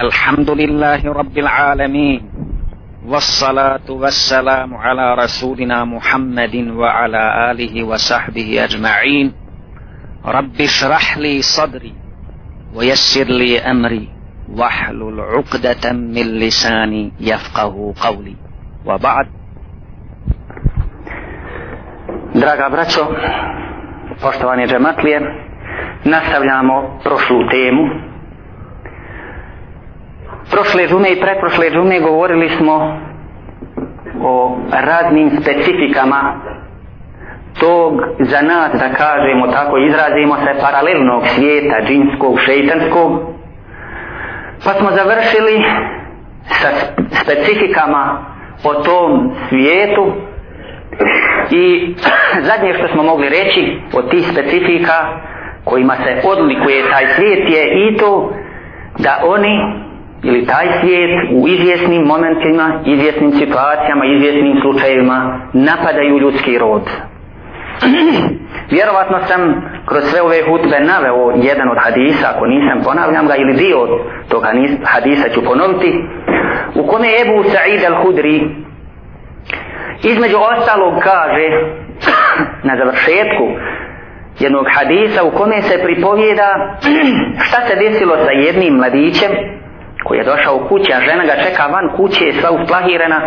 الحمد لله رب العالمين والصلاة والسلام على رسولنا محمد وعلى آله وصحبه أجمعين. رب اشرح لي صدري ويسر لي أمري واحلل عقدة من لساني يفقه قولي. وبعد. Draga braćo, poštovani džematlije, nastavljamo prošlu temu. Prošle džume i preprošle džume govorili smo o raznim specifikama tog za nas da kažemo tako izrazimo se paralelnog svijeta džinskog, šeitanskog. Pa smo završili sa specifikama o tom svijetu i zadnje što smo mogli reći od tih specifika kojima se odlikuje taj svijet je i to da oni ili taj svijet u izvjesnim momentima, izvjesnim situacijama, izvjesnim slučajevima napadaju ljudski rod. Vjerovatno sam kroz sve ove hutbe naveo jedan od hadisa, ako nisam ponavljam ga, ili dio tog hadisa ću ponoviti, u kome Ebu Sa'id al-Hudri između ostalog kaže na završetku jednog hadisa u kome se pripovjeda šta se desilo sa jednim mladićem koji je došao u kući, a žena ga čeka van kuće, je sva usplahirana,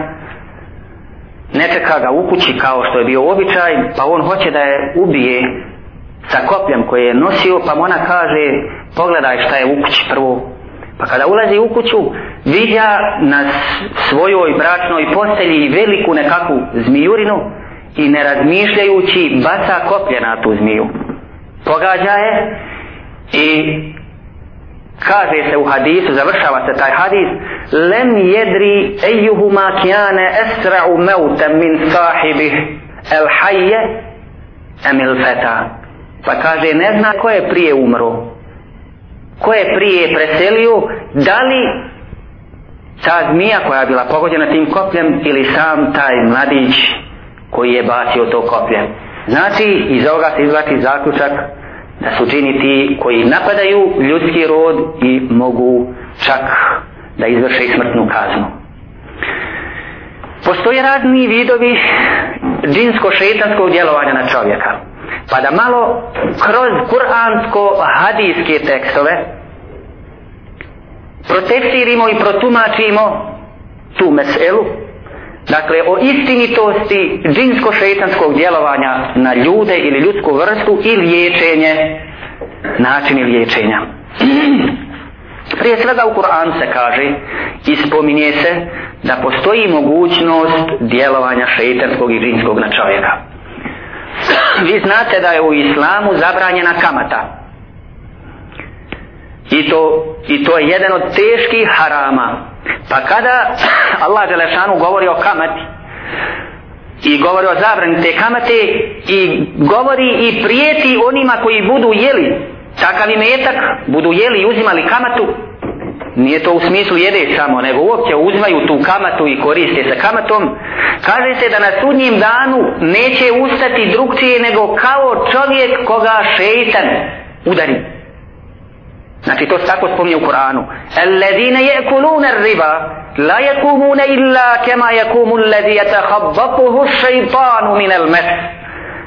ne čeka ga u kući kao što je bio običaj, pa on hoće da je ubije sa kopljem koje je nosio, pa ona kaže, pogledaj šta je u kući prvo. Pa kada ulazi u kuću, vidja na svojoj bračnoj postelji veliku nekakvu zmijurinu i ne razmišljajući baca koplje na tu zmiju. Pogađa je i kaže se u hadisu, završava se taj hadis, lem jedri ejuhuma kjane esra'u mevtem min sahibih el hajje emil feta. Pa kaže, ne zna ko je prije umro, ko je prije preselio, da li ta zmija koja je bila pogođena tim kopljem ili sam taj mladić koji je bacio to koplje. Znači, iz ovoga se izvati zaključak da su džini ti koji napadaju ljudski rod i mogu čak da izvrše smrtnu kaznu. Postoje razni vidovi džinsko-šetanskog djelovanja na čovjeka. Pa da malo kroz kuransko-hadijske tekstove protestirimo i protumačimo tu meselu, dakle o istinitosti džinsko-šeitanskog djelovanja na ljude ili ljudsku vrstu i liječenje, načini liječenja. Prije svega u Kur'an se kaže i spominje se da postoji mogućnost djelovanja šeitanskog i džinskog na čovjeka. Vi znate da je u islamu zabranjena kamata. I to, I to je jedan od teških harama. Pa kada Allah Đelešanu govori o kamati i govori o zabrani te kamate i govori i prijeti onima koji budu jeli takav imetak, budu jeli i uzimali kamatu, nije to u smislu jede samo, nego uopće uzmaju tu kamatu i koriste se kamatom, kaže se da na sudnjim danu neće ustati drugčije nego kao čovjek koga šeitan udari. Znači to se tako spominje u Kur'anu. Alladine jekulune riba, la jekumune illa kema jekumu alladhi yatakhabbatuhu šeitanu min al mes.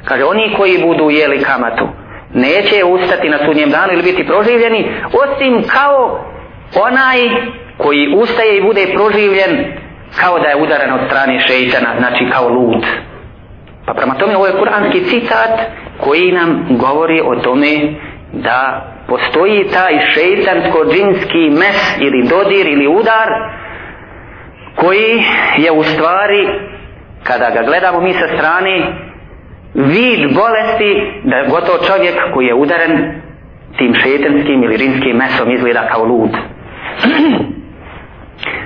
Kaže, oni koji budu jeli kamatu, neće ustati na sudnjem danu ili biti proživljeni, osim kao onaj koji ustaje i bude proživljen kao da je udaren od strane šeitana, znači kao lud. Pa prema tome ovo je kuranski citat koji nam govori o tome da postoji taj šeitansko-džinski mes ili dodir ili udar koji je u stvari kada ga gledamo mi sa strane vid bolesti da gotovo čovjek koji je udaren tim šeitanskim ili džinskim mesom izgleda kao lud.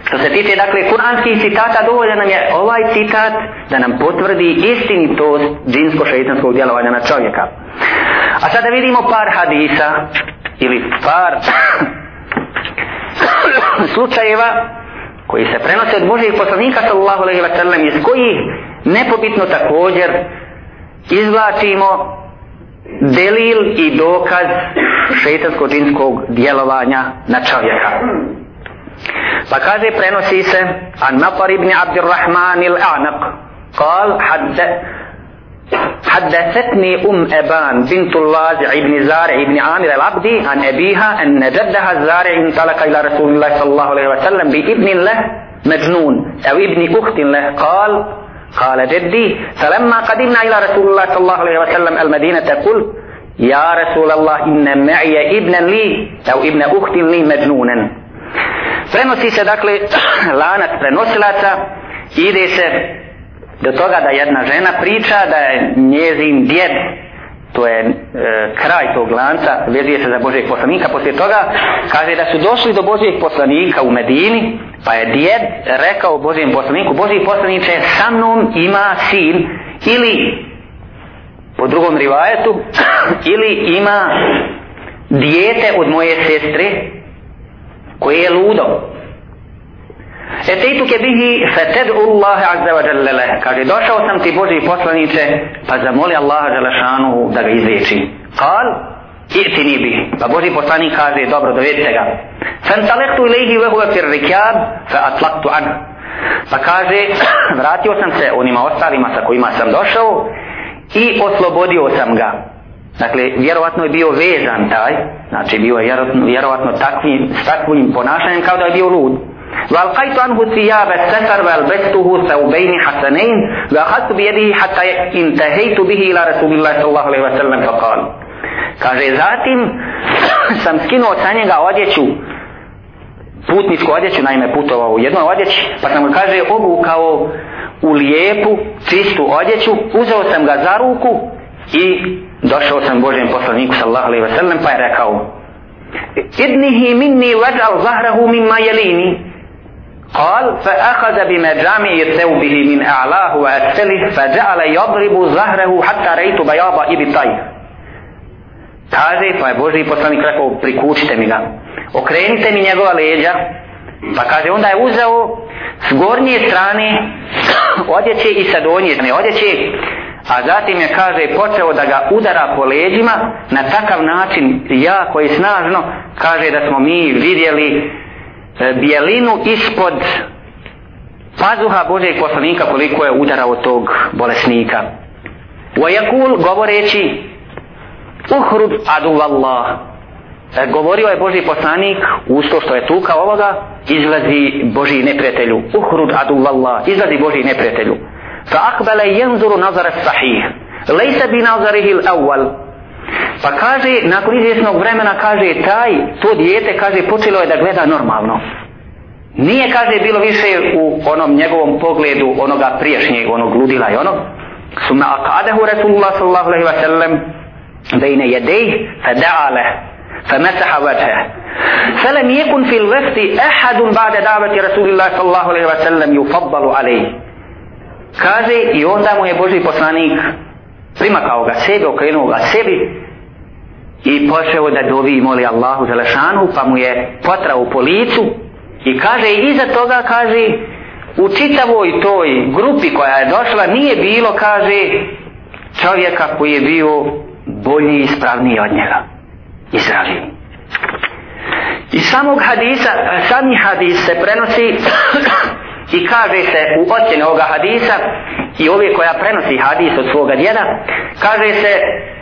Što se tiče, dakle, kuranskih citata, dovoljan nam je ovaj citat da nam potvrdi istinitost džinsko-šeitanskog djelovanja na čovjeka. A sada vidimo par hadisa ili par slučajeva koji se prenose od Božih poslanika sallallahu alaihi wa sallam iz kojih nepobitno također izvlačimo delil i dokaz šeitansko-džinskog djelovanja na čovjeka. Pa kaže prenosi se an Nafar ibn Abdirrahman il-A'naq قال حد حدثتني أم أبان بنت اللاجع بن زارع بن عامر العبدي عن أبيها أن جدها الزارع انطلق إلى رسول الله صلى الله عليه وسلم بابن له مجنون أو ابن أخت له. قال قال جدي فلما قدمنا إلى رسول الله صلى الله عليه وسلم المدينة قلت يا رسول الله إن معي ابنا لي أو ابن أخت لي مجنونا. Prenosi se dakle lanac prenosilaca ide do toga da jedna žena priča da je njezin djed to je e, kraj tog lanca vezuje se za Božijeg poslanika. Poslije toga kaže da su došli do Božijeg poslanika u Medini pa je djed rekao Božijem poslaniku Božiji poslaniče sa mnom ima sin ili po drugom rivajetu ili ima dijete od moje sestre koje je ludo. Etejtuke bihi feted'u Allahe azza wa jalla leh. Kaže, došao sam ti Boži poslanice, pa zamoli Allaha Đelešanuhu da ga izliječi. Kal, i'tini bihi. Pa Boži poslanik kaže, dobro, dovedite ga. Fantalektu ilaihi vehuve fir rikjab, fa atlaktu an. Pa kaže, vratio sam se onima ostalima sa kojima sam došao i oslobodio sam ga. Dakle, vjerovatno je bio vezan taj, znači bio je vjerovatno takvim, s takvim ponašanjem kao da je bio lud. والقيت عنه ثياب السفر والبسته ثوبين حسنين واخذت بيده حتى انتهيت به الى رسول الله صلى الله عليه وسلم فقال kaže zatim sam skinuo sa njega odjeću putničku odjeću naime putovao u jednoj odjeći pa sam ga kaže obukao u lijepu čistu odjeću uzeo sam ga za ruku i došao sam Božem poslaniku sallallahu alaihi wa sallam pa je rekao idnihi minni vajal zahrahu mimma jelini قال فأخذ بمجامع ثوبه من أعلاه وأسفله فجعل يضرب ظهره حتى رأيت بياض إبطيه Kaže, pa je Boži poslanik rekao, prikučite mi ga. Okrenite mi njegova leđa. Pa kaže, onda je uzeo s gornje strane odjeće i sa donje strane odjeće. A zatim je, kaže, počeo da ga udara po leđima na takav način, jako i snažno, kaže da smo mi vidjeli E, E, bijelinu ispod pazuha Božeg poslanika koliko je udarao tog bolesnika. Vajakul govoreći uhrub adu Allah. E, govorio je Boži poslanik usto što je tuka ovoga izlazi Boži neprijatelju. Uhrud adu Allah. Izlazi Boži neprijatelju. Fa akbala yanzuru nazara sahih. Lejsa bi nazarihi l-awwal. Pa kaže, nakon izvjesnog vremena kaže, taj, to dijete, kaže, počelo je da gleda normalno. Nije, kaže, bilo više u onom njegovom pogledu onoga priješnjeg, onog ludila i onog. Suma akadehu Rasulullah sallallahu alaihi wa sallam bejne jedej, fa da'ale, fa mesaha vajhe. Felem jekun fil vefti ehadun ba'de davati Rasulullah sallallahu alaihi wa sallam yufaddalu alaihi. Kaže, i onda mu je Boži poslanik primakao ga sebi, okrenuo ga sebi i počeo da dovi i moli Allahu Želešanu, pa mu je potrao po licu. I kaže iza toga kaže u čitavoj toj grupi koja je došla nije bilo kaže čovjeka koji je bio bolji i ispravniji od njega. Izraeli iz samog hadisa sami hadis se prenosi i kaže se u ocjeni ovoga hadisa i ove koja prenosi hadis od svoga djeda kaže se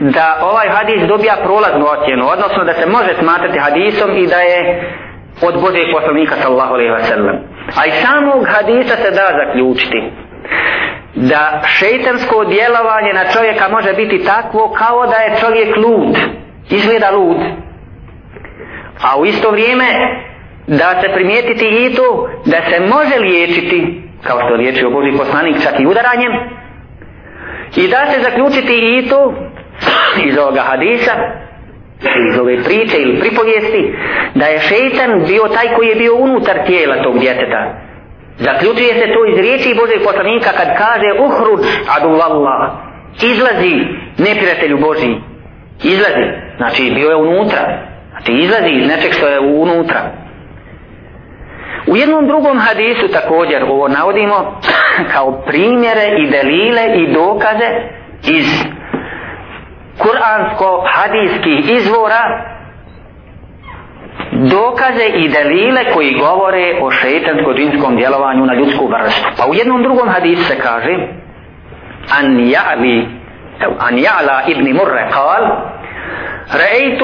da ovaj hadis dobija prolaznu ocjenu odnosno da se može smatrati hadisom i da je od Božeg poslanika sallahu alaihi wa sallam. A iz samog hadisa se da zaključiti da šeitansko djelovanje na čovjeka može biti takvo kao da je čovjek lud. Izgleda lud. A u isto vrijeme da se primijetiti i to da se može liječiti kao što liječio Boži poslanik čak i udaranjem. I da se zaključiti i to iz ovoga hadisa iz ove priče ili pripovijesti da je šeitan bio taj koji je bio unutar tijela tog djeteta. Zaključuje se to iz riječi Božeg poslanika kad kaže uhruđ adu izlazi neprijatelju Boži izlazi. Znači bio je unutra. Znači izlazi iz nečeg što je unutra. U jednom drugom hadisu također ovo navodimo kao primjere i delile i dokaze iz kuransko-hadijskih izvora dokaze i delile koji govore o šeitansko-dinskom djelovanju na ljudsku vrstu. Pa u jednom drugom hadisu se kaže an ja'li an ja'la ibn Murre kal رأيت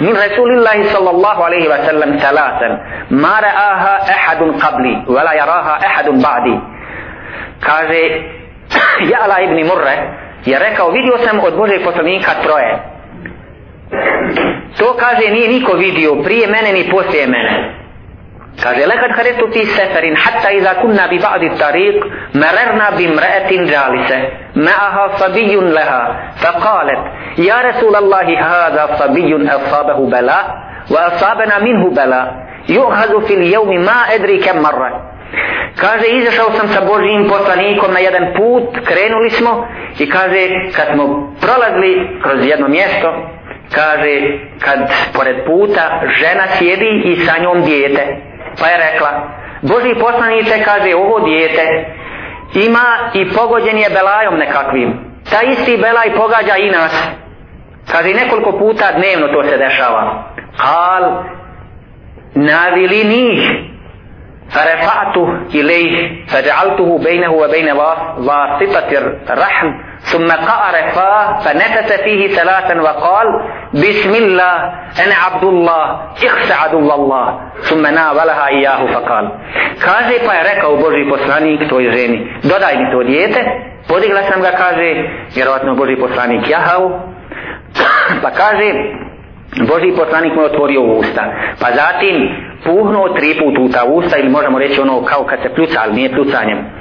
من رسول الله صلى الله عليه وسلم ثلاثا ما رآها أحد قبلي ولا يراها أحد بعدي kaže Ja'la ibn Murre je rekao vidio sam od Božeg poslanika troje to kaže nije niko vidio prije mene ni poslije mene kaže lekad haretu fi seferin hatta iza kunna bi ba'di tariq mararna bi mra'atin džalise, ma'aha sabiyun laha faqalet ya rasulallahi hada sabiyun asabahu bala wa asabana minhu bala juhazu fil yawmi ma adri kam marra Kaže, izašao sam sa Božijim poslanikom na jedan put, krenuli smo i kaže, kad smo prolazili kroz jedno mjesto, kaže, kad pored puta žena sjedi i sa njom dijete. Pa je rekla, Boži poslanice, kaže, ovo dijete ima i pogođen je belajom nekakvim. Ta isti belaj pogađa i nas. Kaže, nekoliko puta dnevno to se dešava. Al, navili njih, فرفعته إليه فجعلته بينه وبين واسطة الرحم ثم قأر فاه فنفس فيه ثلاثا وقال بسم الله أنا عبد الله اخس عدو الله ثم ناولها إياه فقال kaže pa je rekao Boži poslanik toj ženi dodaj mi to dijete podigla sam ga kaže vjerovatno Boži poslanik jahao pa kaže Boži poslanik mu je otvorio usta pa zatim puhnuo tri put u ta usta ili možemo reći ono kao kad se pljuca, ali nije pljucanjem.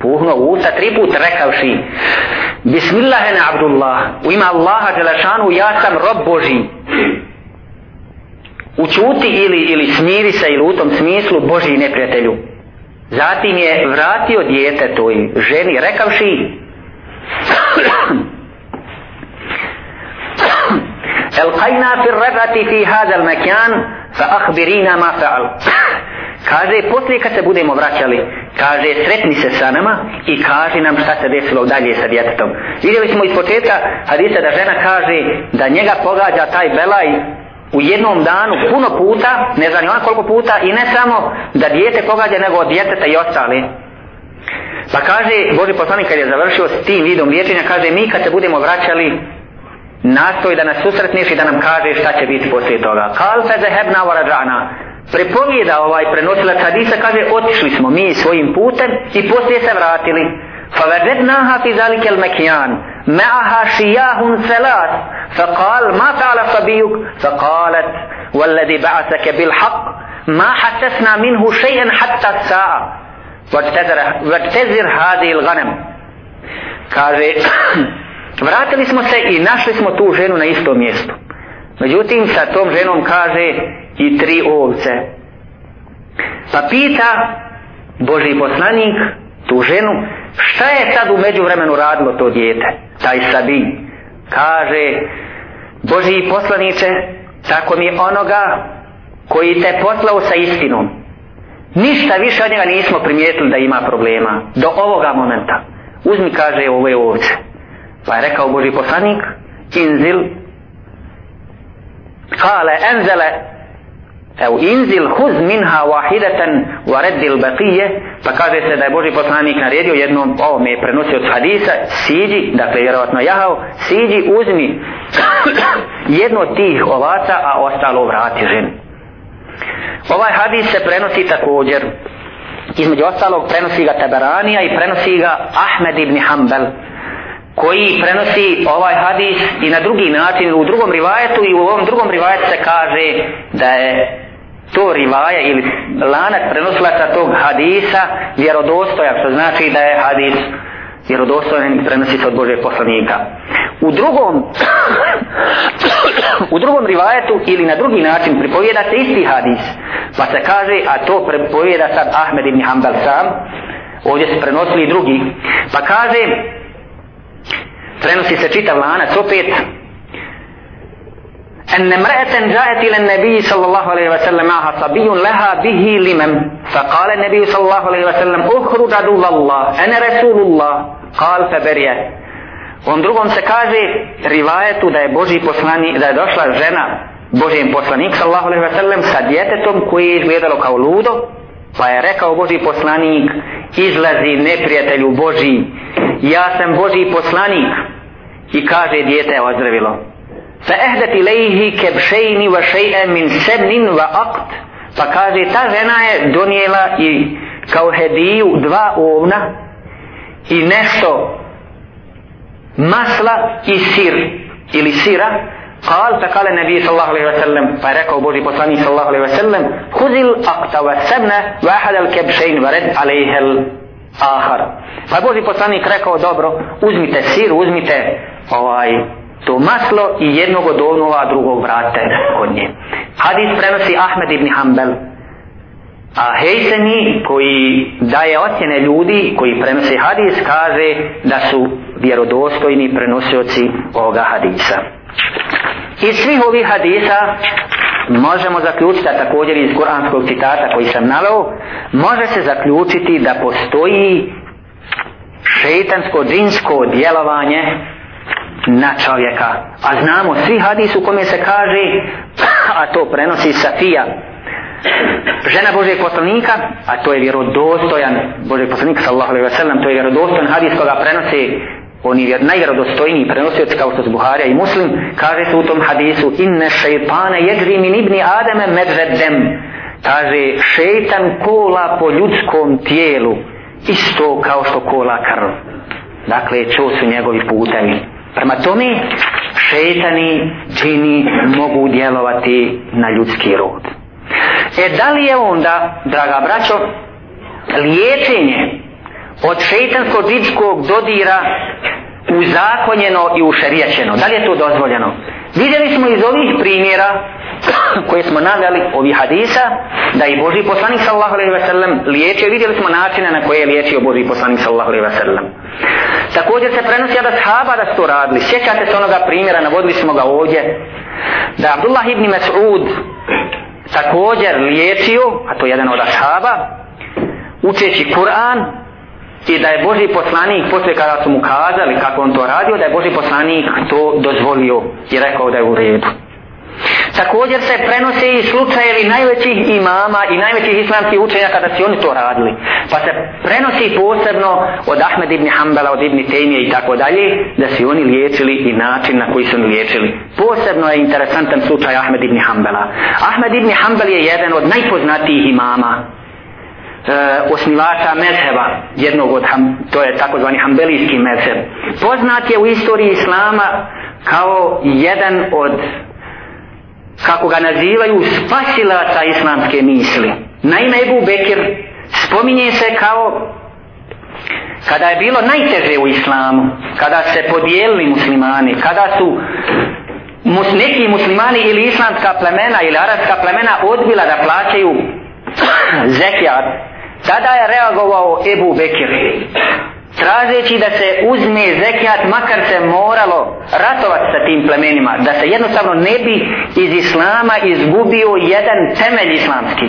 puhno u usta tri put rekavši Bismillahena Abdullah u ima Allaha Đelešanu ja sam rob Boži učuti ili, ili smiri se ili u tom smislu Boži neprijatelju. Zatim je vratio djete toj ženi rekavši Elkajna fir rebati fi hadal mekjan fa ahbirina ma fa'al kaže poslije kad se budemo vraćali kaže sretni se sa nama i kaže nam šta se desilo dalje sa djetetom vidjeli smo iz početka hadisa da žena kaže da njega pogađa taj belaj u jednom danu puno puta ne znam ona koliko puta i ne samo da dijete pogađa nego od djeteta i ostali pa kaže Boži poslanik kad je završio s tim vidom liječenja kaže mi kad se budemo vraćali nastoj da nas susretneš i da nam kaže šta će biti poslije toga. Kal fe zehebna wa rajana Prepovijeda ovaj prenosilac hadisa kaže otišli smo mi svojim putem i poslije se vratili. فوجدناها في ذلك المكان معها شياه ثلاث فقال ما فعل صبيك فقالت والذي بعثك بالحق ما حسسنا منه شيئا حتى الساعة واجتزر هذه الغنم kaže Vratili smo se i našli smo tu ženu na istom mjestu. Međutim, sa tom ženom kaže i tri ovce. Pa pita Boži poslanik tu ženu, šta je sad u međuvremenu radilo to dijete, taj sabi? Kaže, Boži poslaniče, tako mi onoga koji te poslao sa istinom. Ništa više od njega nismo primijetili da ima problema. Do ovoga momenta. Uzmi, kaže, ove ovce. Pa je rekao Boži poslanik, inzil, kale enzele, evo inzil huz minha wahidatan wa reddil baqije, pa kaže se da je Boži poslanik naredio jednom, ovo me je prenosio od hadisa, siđi, dakle vjerovatno jahao, siđi, uzmi jedno od tih ovaca, a ostalo vrati ženi. Ovaj hadis se prenosi također, između ostalog prenosi ga Tabaranija i prenosi ga Ahmed ibn Hanbal koji prenosi ovaj hadis i na drugi način u drugom rivajetu i u ovom drugom rivajetu se kaže da je to rivaja ili lanac prenoslaca tog hadisa vjerodostojan, što znači da je hadis vjerodostojan i prenosi se od Božeg poslanika. U drugom u drugom rivajetu ili na drugi način pripovijeda se isti hadis, pa se kaže, a to pripovjeda sad Ahmed ibn Hanbal sam, ovdje se prenosili drugi, pa kaže, prenosi se čitav lanac opet أن امرأة جاءت إلى النبي صلى الله عليه وسلم معها صبي لها به لمم فقال النبي صلى الله عليه وسلم اخرج عدو الله أنا رسول الله قال فبريت On drugom se kaže rivajetu da je Boži poslani, da je došla žena Božijem poslanik sallahu alaihi wa sallam sa djetetom koje je izgledalo kao ludo pa je rekao Boži poslanik izlazi neprijatelju Boži ja sam Boži poslanik i kaže djete je ozdravilo fa ehdet ilaihi kebšejni wa šeje min sebnin wa akt pa kaže ta žena je donijela i kao hediju dva ovna i nešto masla i sir ili sira قال فقال النبي صلى الله عليه وسلم فركوا بوجي بطاني صلى الله عليه وسلم خذ الأقط والسمنة وأحد الكبشين ورد عليه الآخر فبوجي بطاني rekao dobro uzmite sir uzmite ovaj to maslo i jednog od onova drugog vrate kod nje hadis prenosi Ahmed ibn Hanbel A Hejseni koji daje ocjene ljudi koji prenose hadis kaže da su vjerodostojni prenosioci ovoga hadisa. Iz svih ovih hadisa možemo zaključiti, a također iz kuranskog citata koji sam nalao, može se zaključiti da postoji šeitansko džinsko djelovanje na čovjeka. A znamo svi hadis u kome se kaže, a to prenosi Safija, žena Božeg poslanika, a to je vjerodostojan Božeg poslanika sallallahu alejhi ve sellem, to je vjerodostojan hadis koga prenosi oni je najvjerodostojniji prenosioci kao što su Buharija i Muslim, kaže se u tom hadisu inne šeitane jedri min ibni Adame medvedem kaže šeitan kola po ljudskom tijelu isto kao što kola krv. Dakle čo su njegovi putevi prema tome šetani, džini mogu djelovati na ljudski rod E da li je onda, draga braćo, liječenje od šeitansko-džinskog dodira uzakonjeno i ušerijačeno? Da li je to dozvoljeno? Vidjeli smo iz ovih primjera koje smo navjali, ovi hadisa, da i Boži poslanik sallahu alaihi wa sallam liječio vidjeli smo načine na koje je liječio Boži poslanik sallahu alaihi wa sallam. Također se prenosi da sahaba da su to radili. Sjećate se onoga primjera, navodili smo ga ovdje, da Abdullah ibn Mas'ud također liječio, a to je jedan od ashaba, učeći Kur'an i da je Boži poslanik posle kada su mu kazali kako on to radio, da je Boži poslanik to dozvolio i rekao da je u redu. Također se prenose i slučajevi najvećih imama i najvećih islamskih učenja kada su oni to radili. Pa se prenosi posebno od Ahmed ibn Hanbala, od ibn Tejmije i tako dalje, da su oni liječili i način na koji su oni liječili. Posebno je interesantan slučaj Ahmed ibn Hanbala. Ahmed ibn Hanbal je jedan od najpoznatijih imama e, osnivača mezheba jednog od ham, to je takozvani hambelijski mezheb poznat je u istoriji islama kao jedan od kako ga nazivaju spasilaca islamske misli. Naime, Ebu Bekir spominje se kao kada je bilo najteže u islamu, kada se podijelili muslimani, kada su mus, neki muslimani ili islamska plemena ili arabska plemena odbila da plaćaju zekijat, tada je reagovao Ebu Bekir tražeći da se uzme zekijat makar se moralo ratovati sa tim plemenima da se jednostavno ne bi iz islama izgubio jedan temelj islamski.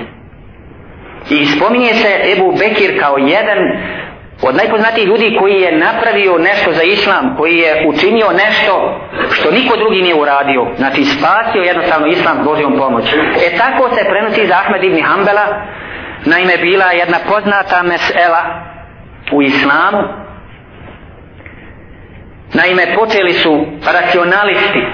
I spominje se Ebu Bekir kao jedan od najpoznatijih ljudi koji je napravio nešto za islam koji je učinio nešto što niko drugi nije uradio. Znači spasio jednostavno islam Božijom pomoć e tako se prenosi za Ahmed ibn Hanbala naime bila jedna poznata mesela u islamu naime počeli su racionalisti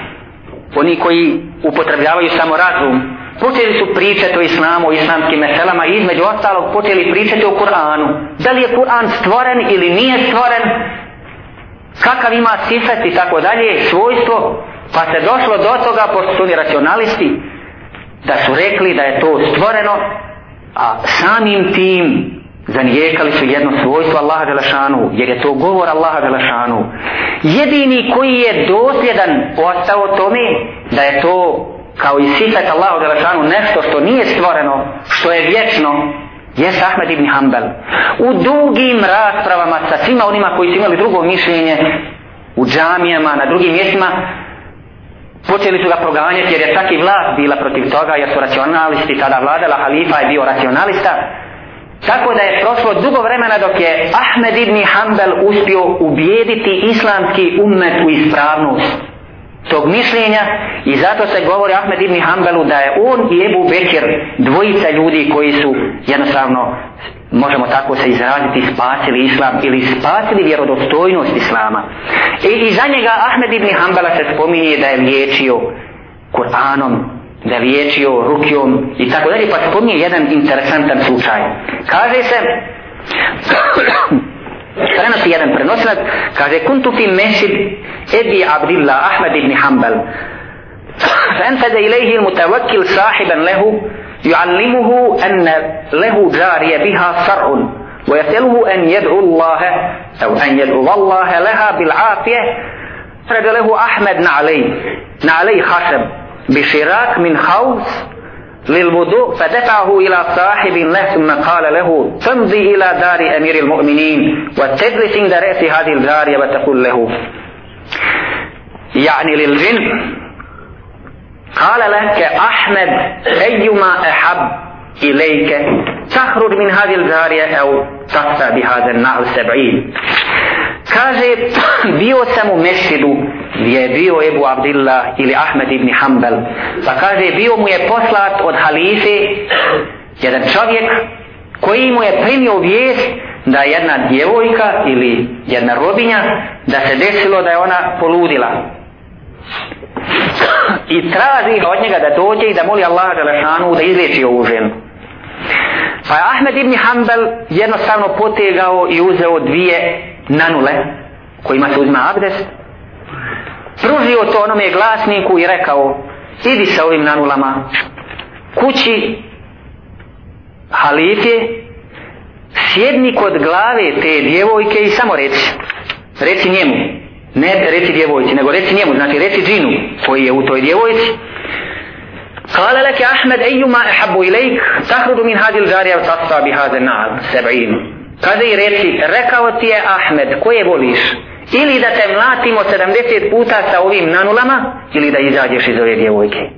oni koji upotrebljavaju samo razum počeli su pričati o islamu, o islamskim meselama i između ostalog počeli pričati o Kur'anu. Da li je Kur'an stvoren ili nije stvoren, kakav ima sifet i tako dalje, svojstvo, pa se došlo do toga, pošto su oni racionalisti, da su rekli da je to stvoreno, a samim tim zanijekali su jedno svojstvo Allaha Đelešanu, jer je to govor Allaha Đelešanu. Jedini koji je dosljedan ostao tome da je to kao i sifet Allahu Đelešanu nešto što nije stvoreno, što je vječno, je Ahmed ibn Hanbel. U dugim raspravama sa svima onima koji su imali drugo mišljenje, u džamijama, na drugim mjestima, počeli su ga proganjati jer je čak i vlast bila protiv toga jer su racionalisti tada vladala, halifa je bio racionalista, Tako da je prošlo dugo vremena dok je Ahmed ibn Hanbel uspio ubijediti islamski ummet u ispravnost. tog mišljenja i zato se govori Ahmed ibn Hanbelu da je on i Ebu Bekir dvojica ljudi koji su jednostavno možemo tako se izraziti spasili islam ili spasili vjerodostojnost islama i, i za njega Ahmed ibn Hanbala se spominje da je liječio Kur'anom da je liječio rukijom i tako dalje pa spominje jedan interesantan slučaj kaže se prenosi jedan prenosilac kaže kuntu fi mesid Ebi Abdillah Ahmed ibn Hanbal فانفذ إليه المتوكل صاحبا له يعلمه أن له جارية بها صرع ويسأله أن يدعو الله أو أن يدعو الله لها بالعافية فرد له أحمد نعلي نعلي خشب بشراك من خوص للوضوء فدفعه إلى صاحب له ثم قال له تمضي إلى دار أمير المؤمنين وتجلس عند رأس هذه الجارية وتقول له. يعني للجن. قال لك أحمد أيما أحب إليك تخرج من هذه الجارية أو تطفى بهذا النار السبعين kaže bio sam u mesidu gdje je bio Ebu Abdillah ili Ahmed ibn Hanbal pa kaže bio mu je poslat od halife jedan čovjek koji mu je primio vijest da jedna djevojka ili jedna robinja da se desilo da je ona poludila i traži od njega da dođe i da moli Allaha Đelešanu da izliječi ovu ženu. Pa je Ahmed ibn Hanbal jednostavno potegao i uzeo dvije nanule kojima se uzma abdest pružio to onome glasniku i rekao idi sa ovim nanulama kući halifje sjedni kod glave te djevojke i samo reci reci njemu ne reci djevojci, nego reci njemu, znači reci džinu koji je u toj djevojci. قال لك أحمد أيما أحب إليك تخرج من هذه الجارية وتصفى بهذا النعل سبعين Kaže i reci, rekao ti je Ahmed, koje voliš? Ili da te mlatimo 70 puta sa ovim nanulama, ili da izađeš iz ove djevojke.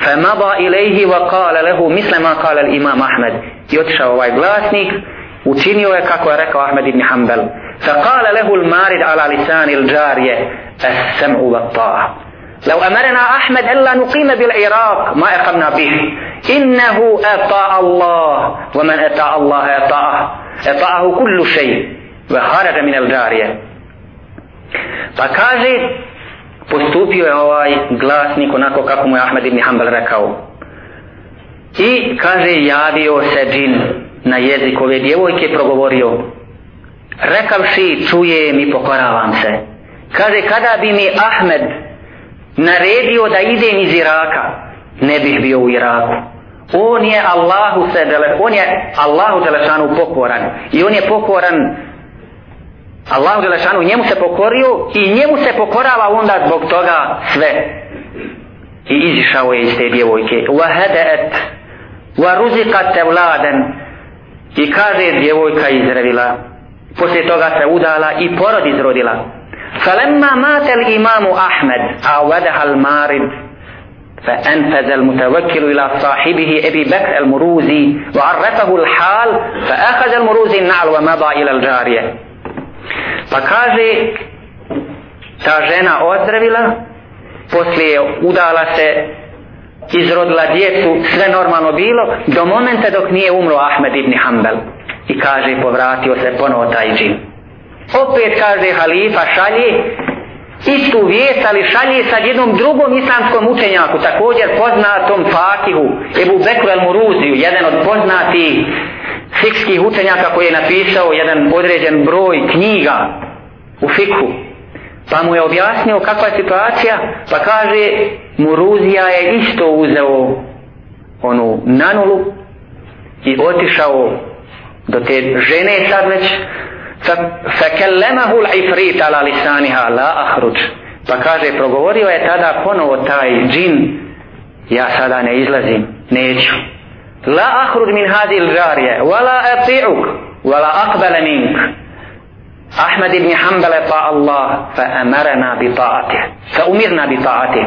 فمضى إليه وقال له مثل ما قال الإمام أحمد يتشى ovaj glasnik učinio je kako je rekao Ahmed ibn Hanbal فقال له المارد على لسان الجارية السمع والطاعة لو أمرنا أحمد ألا نقيم بالعراق ما أقمنا به إنه أطاع الله ومن أطاع الله أطاعه أطاعه كل شيء وخرج من الجارية فكاجي postupio je ovaj glasnik onako kako mu je Ahmed ibn Hanbal rekao. I kaže javio se džin na jezik ove djevojke progovorio rekavši čujem i pokoravam se. Kaže, kada bi mi Ahmed naredio da idem iz Iraka, ne bih bio u Iraku. On je Allahu se dele, on je Allahu Đelešanu pokoran. I on je pokoran Allahu Đelešanu njemu se pokorio i njemu se pokorava onda zbog toga sve. I izišao je iz te djevojke. Wa hadaat wa ruziqat evladen i kaže djevojka izrevila poslije toga se udala i porod izrodila. فلما مات الإمام أحمد عودها المارد فأنفذ المتوكل إلى صاحبه أبي بكر المروزي وعرفه الحال فأخذ المروزي النعل ومضى إلى الجارية فكاجي ta žena ozdravila, poslije udala se, izrodila djecu, sve normalno bilo, do momenta dok nije umro Ahmed ibn Hanbal. i kaže povratio se ponovo taj džin. Opet kaže halifa šalje istu vijest, ali šalje sa jednom drugom islamskom učenjaku, također poznatom Fakihu, Ebu Bekru el Muruziju, jedan od poznatih fikskih učenjaka koji je napisao jedan određen broj knjiga u fikhu. Pa mu je objasnio kakva je situacija, pa kaže Muruzija je isto uzeo onu nanulu i otišao do te žene sad već فكلمه العفريت على لسانها لا اخرج pa kaže progovorio je tada ponovo taj džin. Ja sada ne izlazim neću. La ahruđ min hadi l'žarje wala ati'uk wala aqbala mink. Ahmed ibn Hanbal ta Allah fa amarna bi ta'atih fa umirna bi ta'atih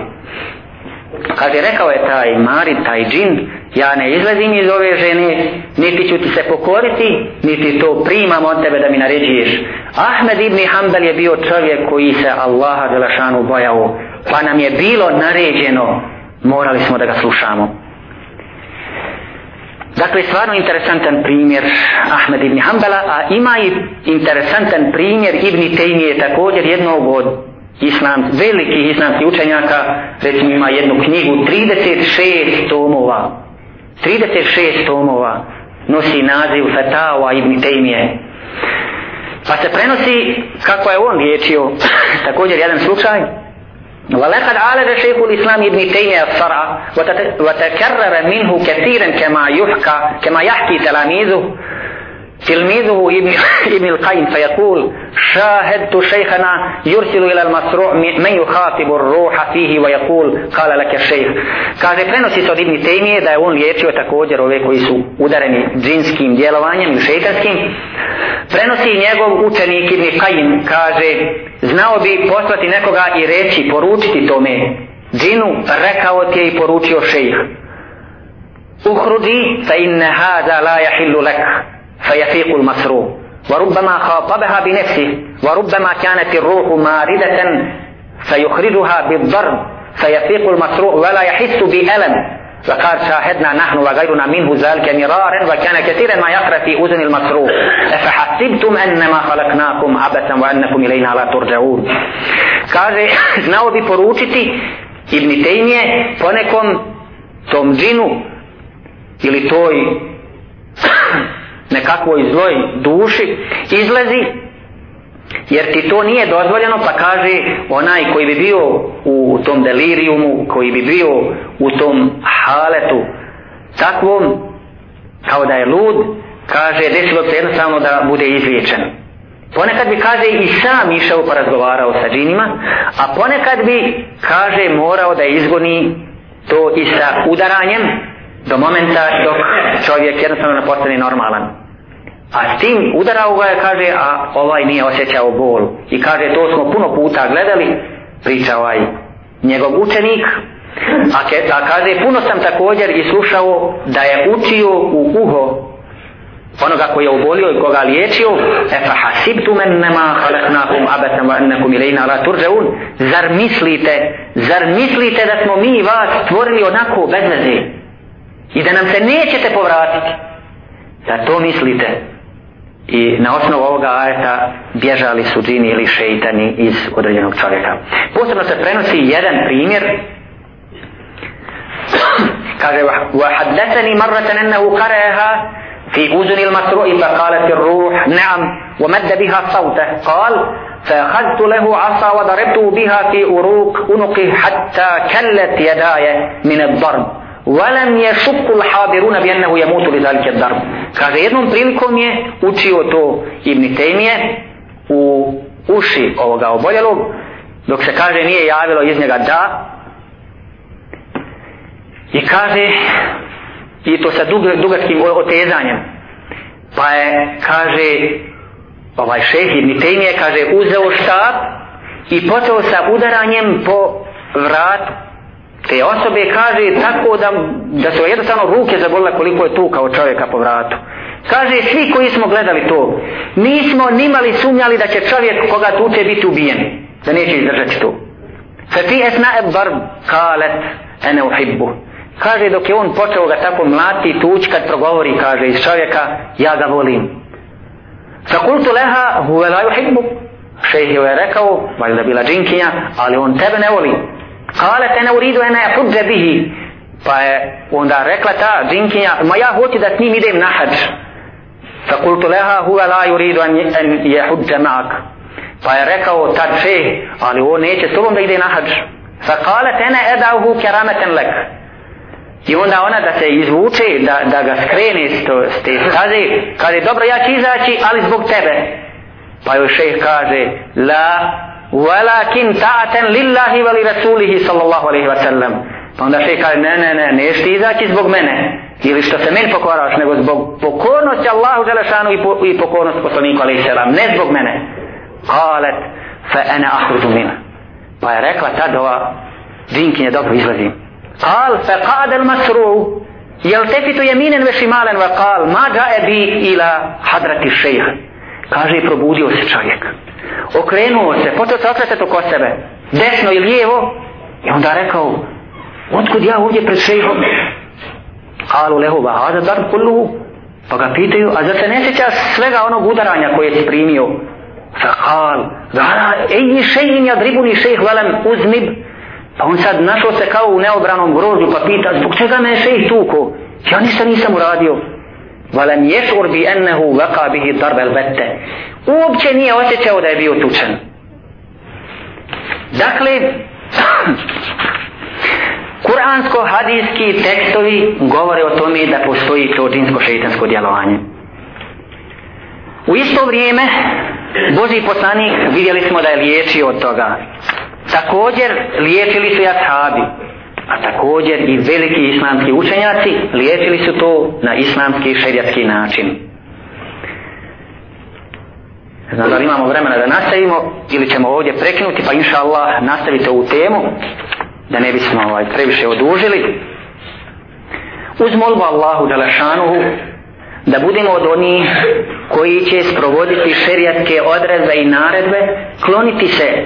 kad je rekao je taj Mari, taj džin ja ne izlazim iz ove žene, niti ću ti se pokoriti, niti to primam od tebe da mi naređuješ. Ahmed ibn Hanbal je bio čovjek koji se Allaha Đelešanu bojao pa nam je bilo naređeno morali smo da ga slušamo Dakle, stvarno interesantan primjer Ahmed ibn Hanbala, a ima i interesantan primjer Ibn Tejmije također jednog od islam, velikih islamskih učenjaka, recimo ima jednu knjigu, 36 tomova, 36 tomova nosi naziv Fatawa Ibn Tejmije. Pa se prenosi kako je on liječio, također jedan slučaj, ولقد عالج شيخ الإسلام ابن تيمية الصرع وتكرر منه كثيرا كما يحكى كما يحكي تلاميذه تلميذه ابن, ابن القيم فيقول شاهدت شيخنا يرسل إلى المسروع من يخاطب الروح فيه ويقول قال لك الشيخ kaže prenosi se od Ibn Tejmije da je on liječio također ove koji su udareni džinskim djelovanjem i šeitanskim prenosi njegov učenik Ibn Qajim kaže znao bi poslati nekoga i reći poručiti tome džinu rekao ti je i poručio šejh uhruđi fa inne hada la jahillu lek فيفيق المسروق وربما خاطبها بنفسه وربما كانت الروح ماردة فيخرجها بالضرب فيفيق المسروق ولا يحس بألم وقال شاهدنا نحن وغيرنا منه ذلك مرارا وكان كثيرا ما يقرأ في أذن المسروق أفحسبتم أنما خلقناكم عبثا وأنكم إلينا لا ترجعون kaže znao bi poručiti Ibn Tejmije ponekom tom džinu ili toj nekakvoj zloj duši izlazi jer ti to nije dozvoljeno pa kaže onaj koji bi bio u tom delirijumu koji bi bio u tom haletu takvom kao da je lud kaže desilo se jednostavno da bude izliječen. Ponekad bi kaže i sam išao pa razgovarao sa džinima a ponekad bi kaže morao da izgoni to i sa udaranjem do momenta dok čovjek jednostavno ne postane normalan. A s tim udarao ga je, kaže, a ovaj nije osjećao bol. I kaže, to smo puno puta gledali, priča ovaj njegov učenik. A, ke, a kaže, puno sam također i slušao da je učio u uho onoga koji je obolio i koga liječio. E fa hasibtu men nema halaknakum abetam wa ennekum ilajna la turđeun zar mislite zar mislite da smo mi vas stvorili onako bez veze? I da nam se nećete povratiti? Zar to mislite? i na osnovu ovoga ajeta bježali su džini ili šeitani iz određenog čovjeka. Posebno se prenosi jedan primjer kaže وحدثني مرة أنه قرأها في أذن المسروع فقالت الروح نعم ومد بها صوته قال فأخذت له عصا وضربته بها في أروق أنقه حتى كلت يداي من الضرب Valem je šukul habiruna bjennehu je mutu li zalike darb. Kaže, jednom prilikom je učio to Ibn Taymije u uši ovoga oboljelog, dok se kaže nije javilo iz njega da. I kaže, i to sa dug, dugačkim otezanjem, pa je, kaže, ovaj šeh Ibn Taymije kaže, uzeo štab i počeo sa udaranjem po vratu te osobe kaže tako da, da su jednostavno ruke zabolile koliko je tu kao čovjeka po vratu. Kaže svi koji smo gledali to, nismo nimali sumnjali da će čovjek koga tuče biti ubijen, da neće izdržati to. Fati esna e barb kalet ene uhibbu. Kaže dok je on počeo ga tako mlati tuć kad progovori, kaže iz čovjeka, ja ga volim. Sa kultu leha huve la uhibbu. Šejh je rekao, valjda bila džinkinja, ali on tebe ne voli. Kale te ne uridu ene hudže bihi. Pa je onda rekla ta džinkinja, ma ja hoću da s njim idem na hađ. Fa kultu leha huva la yuridu an je hudže ma'ak. Pa je rekao tad še, ali on neće s tobom da ide na hađ. Fa kale ne edahu kerameten lek. I onda ona da se izvuče, da, da ga skrene s, to, s te staze, kaže, dobro, ja ću izaći, ali zbog tebe. Pa joj šeh kaže, la Walakin ta'atan lillahi wa li rasulihi sallallahu alayhi wa sallam. Pa onda šej kaže, ne, ne, ne, ne, ti izaći zbog mene. Ili što se meni pokoraš, nego zbog pokornosti Allahu Želešanu i, po, i pokornosti poslaniku alaihi sallam, ne zbog mene. Kalet, fa ene ahrudu mina. Pa je rekla tad ova dinkinje, dobro, izlazim. Kal, fe qadel masru, jel tepitu jeminen ve šimalen, ve pa kal, ma da bi ila hadrati šejha kaže i probudio se čovjek okrenuo se, počeo se okretati oko sebe, desno i lijevo, I onda rekao, otkud ja ovdje pred šejhom? Kalu lehu bahada dar kulluhu. Pa ga pitaju, a zar se ne sjeća svega onog udaranja koje si primio? Fa kal, gara, ej šejhin ja dribuni šejh velem uznib. Pa on sad našao se kao u neobranom grozu pa pita, zbog čega me je šejh tuko? Ja ništa nisam uradio. Valem ješur bi ennehu vaka bihi darbel bette. Uopće nije osjećao da je bio tučen. Dakle, Kuransko-hadijski tekstovi govore o tome da postoji to džinsko-šeitansko djelovanje. U isto vrijeme, Boži poslanik vidjeli smo da je liječio od toga. Također liječili su jashabi, a također i veliki islamski učenjaci liječili su to na islamski šerijatski način. Znam da li imamo vremena da nastavimo ili ćemo ovdje prekinuti pa inša Allah nastavite ovu temu da ne bismo ovaj, previše odužili. Uz molbu Allahu Đalešanuhu da budemo od onih koji će sprovoditi šerijatske odredbe i naredbe, kloniti se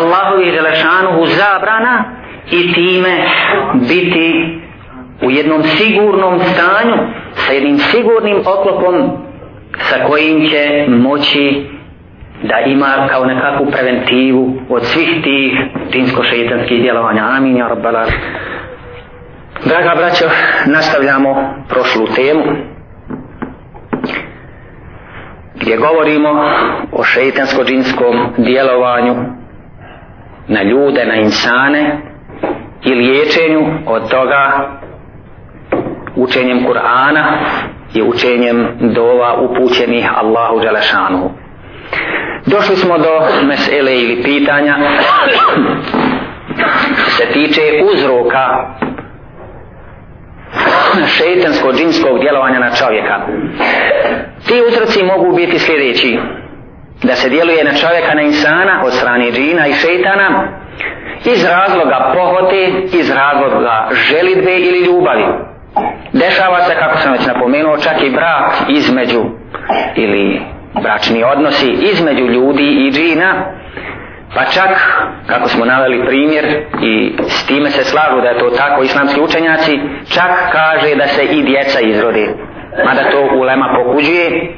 Allahovi Đalešanuhu zabrana i time biti u jednom sigurnom stanju sa jednim sigurnim oklopom sa kojim će moći da ima kao nekakvu preventivu od svih tih džinsko-šeitanskih djelovanja. Amin, ja rabbala. Draga braćo, nastavljamo prošlu temu gdje govorimo o šeitansko-džinskom djelovanju na ljude, na insane i liječenju od toga učenjem Kur'ana i učenjem dova upućenih Allahu Đalešanuhu. Došli smo do mesele ili pitanja se tiče uzroka šeitansko-džinskog djelovanja na čovjeka. Ti uzroci mogu biti sljedeći. Da se djeluje na čovjeka, na insana od strane džina i šeitana iz razloga pohote, iz razloga želitbe ili ljubavi. Dešava se, kako sam već napomenuo, čak i brak između ili bračni odnosi između ljudi i džina pa čak kako smo naveli primjer i s time se slažu da je to tako islamski učenjaci čak kaže da se i djeca izrode mada to ulema pokuđuje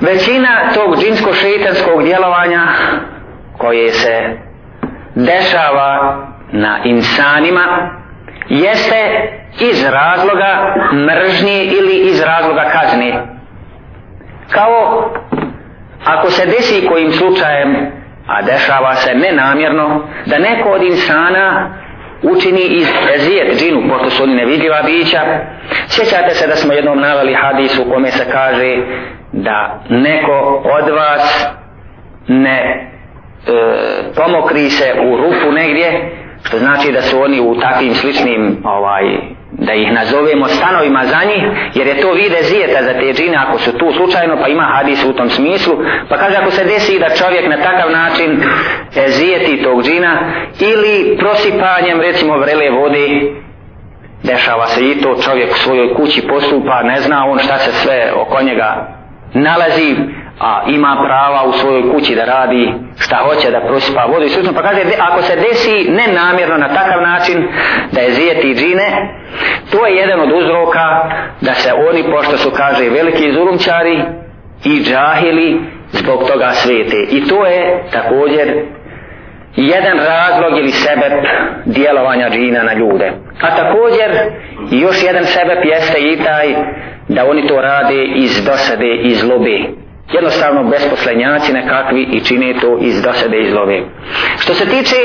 većina tog džinsko-šeitanskog djelovanja koje se dešava na insanima jeste iz razloga mržnje ili iz razloga kazne. Kao ako se desi kojim slučajem a dešava se nenamjerno da neko od insana učini iz ezijet džinu pošto su oni nevidljiva bića. Sjećate se da smo jednom navali hadis u kome se kaže da neko od vas ne E, pomokri se u rupu negdje što znači da su oni u takvim sličnim ovaj da ih nazovemo stanovima za njih, jer je to vide zijeta za te džine ako su tu slučajno, pa ima hadis u tom smislu, pa kaže ako se desi da čovjek na takav način e, zijeti tog džina, ili prosipanjem recimo vrele vode, dešava se i to čovjek u svojoj kući postupa, ne zna on šta se sve oko njega nalazi, a ima prava u svojoj kući da radi šta hoće da prosipa vodu i slično pa kaže ako se desi nenamjerno na takav način da je zijeti džine to je jedan od uzroka da se oni pošto su kaže veliki zulumčari i džahili zbog toga svete i to je također jedan razlog ili sebep djelovanja džina na ljude. A također još jedan sebep jeste i taj da oni to rade iz dosade iz lobe jednostavno besposlenjaci nekakvi i čine to iz dosade i zlove. Što se tiče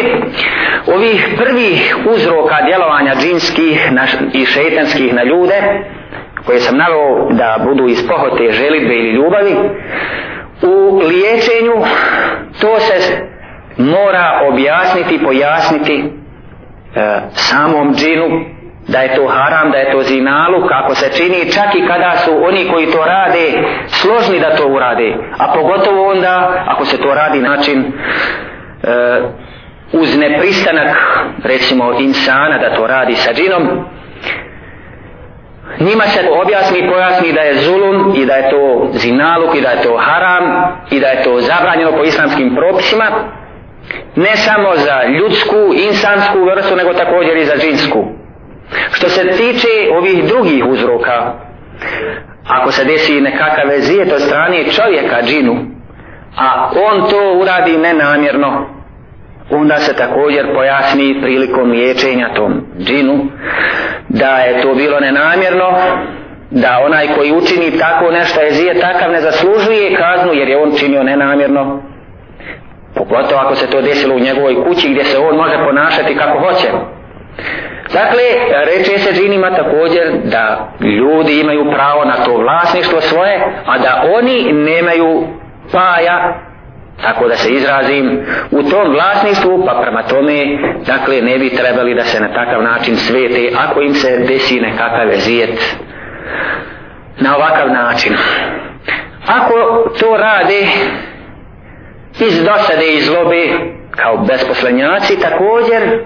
ovih prvih uzroka djelovanja džinskih i šetanskih na ljude, koje sam naveo da budu iz pohote, želitbe ili ljubavi, u liječenju to se mora objasniti, pojasniti e, samom džinu da je to haram, da je to zinalu, kako se čini, čak i kada su oni koji to rade složni da to urade, a pogotovo onda ako se to radi način e, uz nepristanak recimo insana da to radi sa džinom, njima se objasni i pojasni da je zulum i da je to zinaluk i da je to haram i da je to zabranjeno po islamskim propisima ne samo za ljudsku, insansku vrstu, nego također i za džinsku. Što se tiče ovih drugih uzroka, ako se desi nekakav vezijet od strane čovjeka džinu, a on to uradi nenamjerno, onda se također pojasni prilikom liječenja tom džinu, da je to bilo nenamjerno, da onaj koji učini tako nešto je zije takav ne zaslužuje kaznu jer je on činio nenamjerno pogotovo ako se to desilo u njegovoj kući gdje se on može ponašati kako hoće dakle reče se džinima također da ljudi imaju pravo na to vlasništvo svoje a da oni nemaju paja tako da se izrazim u tom vlasništvu pa prema tome dakle ne bi trebali da se na takav način svete ako im se desi nekakav zijet na ovakav način. Ako to rade iz dosade i zlobe kao besposlenjaci također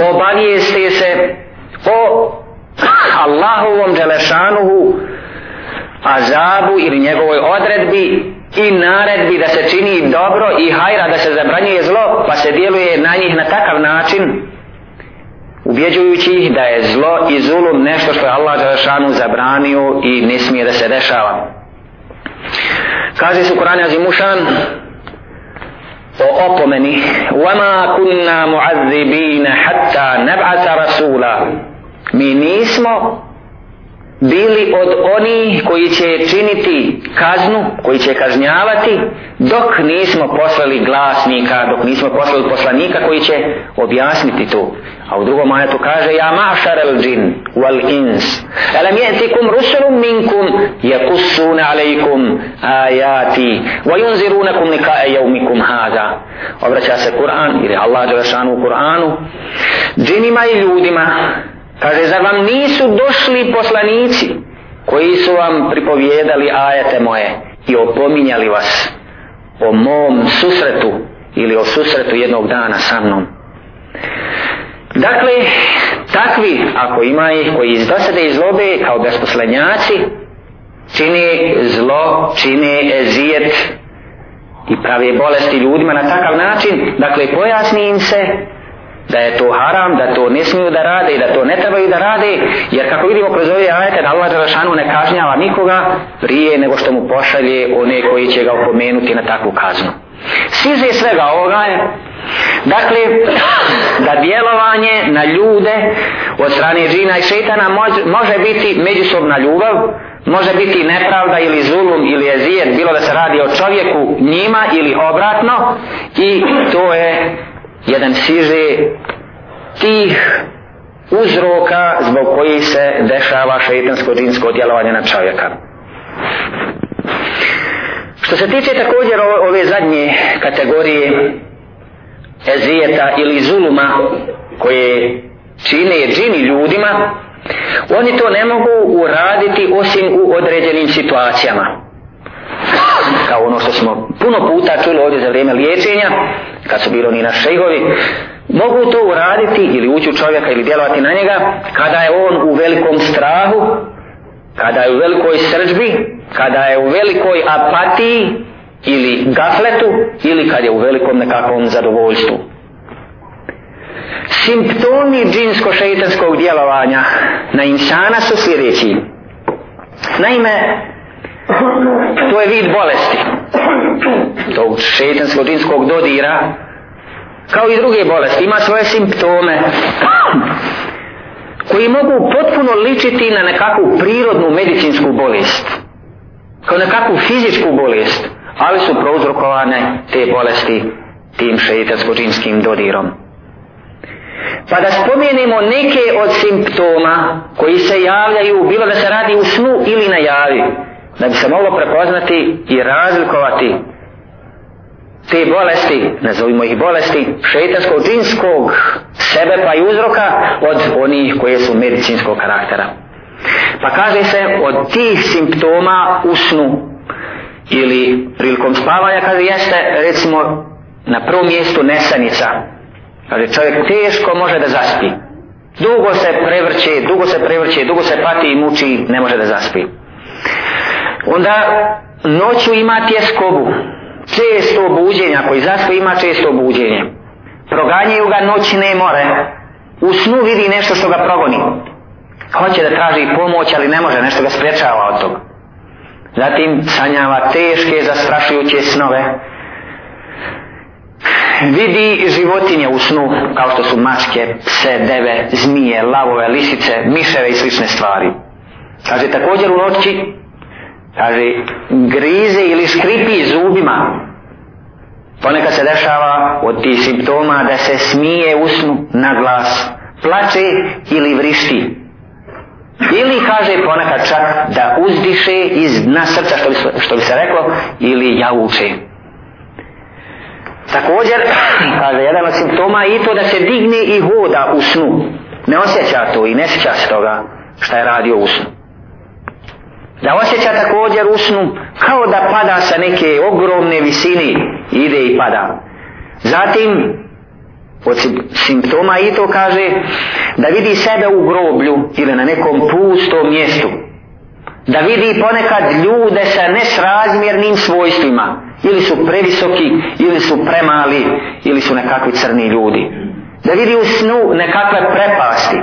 obavijeste se o Allahovom Đelešanuhu azabu ili njegovoj odredbi i naredbi da se čini dobro i hajra da se zabranjuje zlo pa se djeluje na njih na takav način ubjeđujući ih da je zlo i zulum nešto što je Allah Đelešanu zabranio i ne smije da se dešava. Kaže su Kur'an Azimušan o opomeni وَمَا كُنَّا مُعَذِّبِينَ حَتَّى نَبْعَثَ رَسُولًا Mi nismo bili od onih koji će činiti kaznu, koji će kažnjavati, dok nismo poslali glasnika, dok nismo poslali poslanika koji će objasniti to. A u drugom ajetu kaže Ja mašar al džin wal ins. Alam jetikum rusulum minkum Jakussuna alejkum ajati Wa yunzirunakum nikae jevmikum haza Obraća se Kur'an ili Allah Đelešanu u Kur'anu. Džinima i ljudima Kaže, zar vam nisu došli poslanici koji su vam pripovjedali ajete moje i opominjali vas o mom susretu ili o susretu jednog dana sa mnom. Dakle, takvi, ako ima ih koji iz dosade i zlobe kao besposlenjaci, čini zlo, čini ezijet i pravi bolesti ljudima na takav način, dakle, pojasni im se da je to haram, da to ne smiju da rade i da to ne trebaju da rade, jer kako vidimo kroz ove ajete da Allah Đelešanu ne kažnjava nikoga prije nego što mu pošalje one koji će ga opomenuti na takvu kaznu. Size svega ovoga je Dakle, da djelovanje na ljude od strane džina i šetana može biti međusobna ljubav, može biti nepravda ili zulum ili jezijet, bilo da se radi o čovjeku njima ili obratno i to je jedan siže tih uzroka zbog koji se dešava šeitansko džinsko djelovanje na čovjeka. Što se tiče također ove zadnje kategorije ezijeta ili zuluma koje čine džini ljudima, oni to ne mogu uraditi osim u određenim situacijama. Kao ono što smo puno puta čuli ovdje za vrijeme liječenja, kad su bili oni na šejhovi, mogu to uraditi ili ući u čovjeka ili djelovati na njega kada je on u velikom strahu, kada je u velikoj srđbi, kada je u velikoj apatiji ili gafletu ili kad je u velikom nekakvom zadovoljstvu. Simptomi džinsko-šeitanskog djelovanja na insana su sljedeći. Naime, to je vid bolesti tog šeitansko-džinskog dodira kao i druge bolesti ima svoje simptome koji mogu potpuno ličiti na nekakvu prirodnu medicinsku bolest kao nekakvu fizičku bolest ali su prouzrokovane te bolesti tim šeitansko džinskim dodirom pa da spomenemo neke od simptoma koji se javljaju bilo da se radi u snu ili na javi da bi se moglo prepoznati i razlikovati te bolesti, nazovimo ih bolesti, šeitanskog džinskog sebe pa i uzroka od onih koje su medicinskog karaktera. Pa kaže se od tih simptoma u snu ili prilikom spavanja kaže jeste recimo na prvom mjestu nesanica. Kaže čovjek teško može da zaspi. Dugo se prevrće, dugo se prevrće, dugo se pati i muči, ne može da zaspi onda noću ima tjeskobu često buđenja, koji zaspi ima često buđenje. Proganjaju ga noćne more. U snu vidi nešto što ga progoni. Hoće da traži pomoć, ali ne može, nešto ga sprečava od toga. Zatim sanjava teške, zastrašujuće snove. Vidi životinje u snu, kao što su mačke, pse, deve, zmije, lavove, lisice, miševe i slične stvari. Kaže, također u noći, kaže, grize ili skripi zubima. Ponekad se dešava od tih simptoma da se smije u snu na glas, plače ili vrišti. Ili kaže ponekad čak da uzdiše iz dna srca što bi, što bi se reklo ili javuče. Također, kaže jedan od simptoma i to da se digne i hoda u snu. Ne osjeća to i ne sjeća se toga šta je radio u snu. Da osjeća također u snu kao da pada sa neke ogromne visine, ide i pada. Zatim, od simptoma i to kaže da vidi sebe u groblju ili na nekom pustom mjestu. Da vidi ponekad ljude sa nesrazmjernim svojstvima. Ili su previsoki ili su premali ili su nekakvi crni ljudi. Da vidi u snu nekakve prepasti.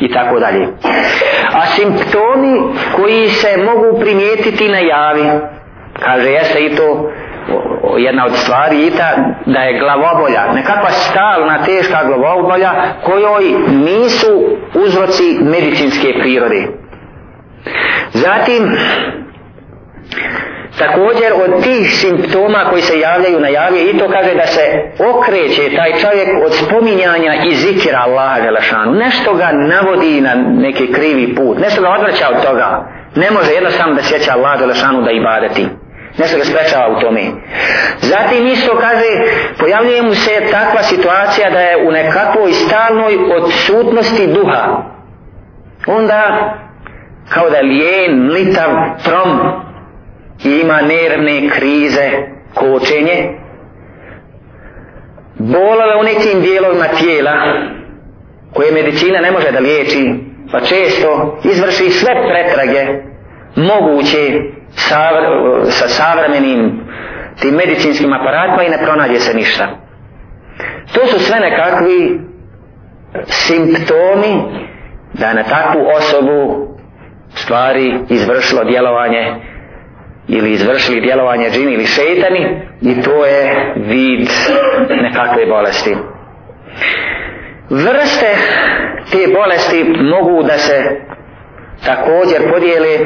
I tako dalje. A simptomi koji se mogu primijetiti na javi. Kaže jeste i to jedna od stvari i ta da je glavobolja, nekakva stalna teška glavobolja kojoj nisu uzroci medicinske prirode. Zatim, također od tih simptoma koji se javljaju na javlje i to kaže da se okreće taj čovjek od spominjanja i zikira Allaha Želešanu. Nešto ga navodi na neki krivi put, nešto ga odvraća od toga. Ne može jednostavno da sjeća Allaha Želešanu da ibadeti nešto ga sprečava u tome. Zatim isto kaže, pojavljuje mu se takva situacija da je u nekakvoj stalnoj odsutnosti duha. Onda, kao da je lijen, mlitav, trom, i ima nervne krize, kočenje, bolove u nekim dijelovima tijela, koje medicina ne može da liječi, pa često izvrši sve pretrage moguće savr, sa savremenim tim medicinskim aparatima i ne pronađe se ništa. To su sve nekakvi simptomi da na takvu osobu stvari izvršilo djelovanje ili izvršili djelovanje džini ili šeitani i to je vid nekakve bolesti. Vrste te bolesti mogu da se također podijele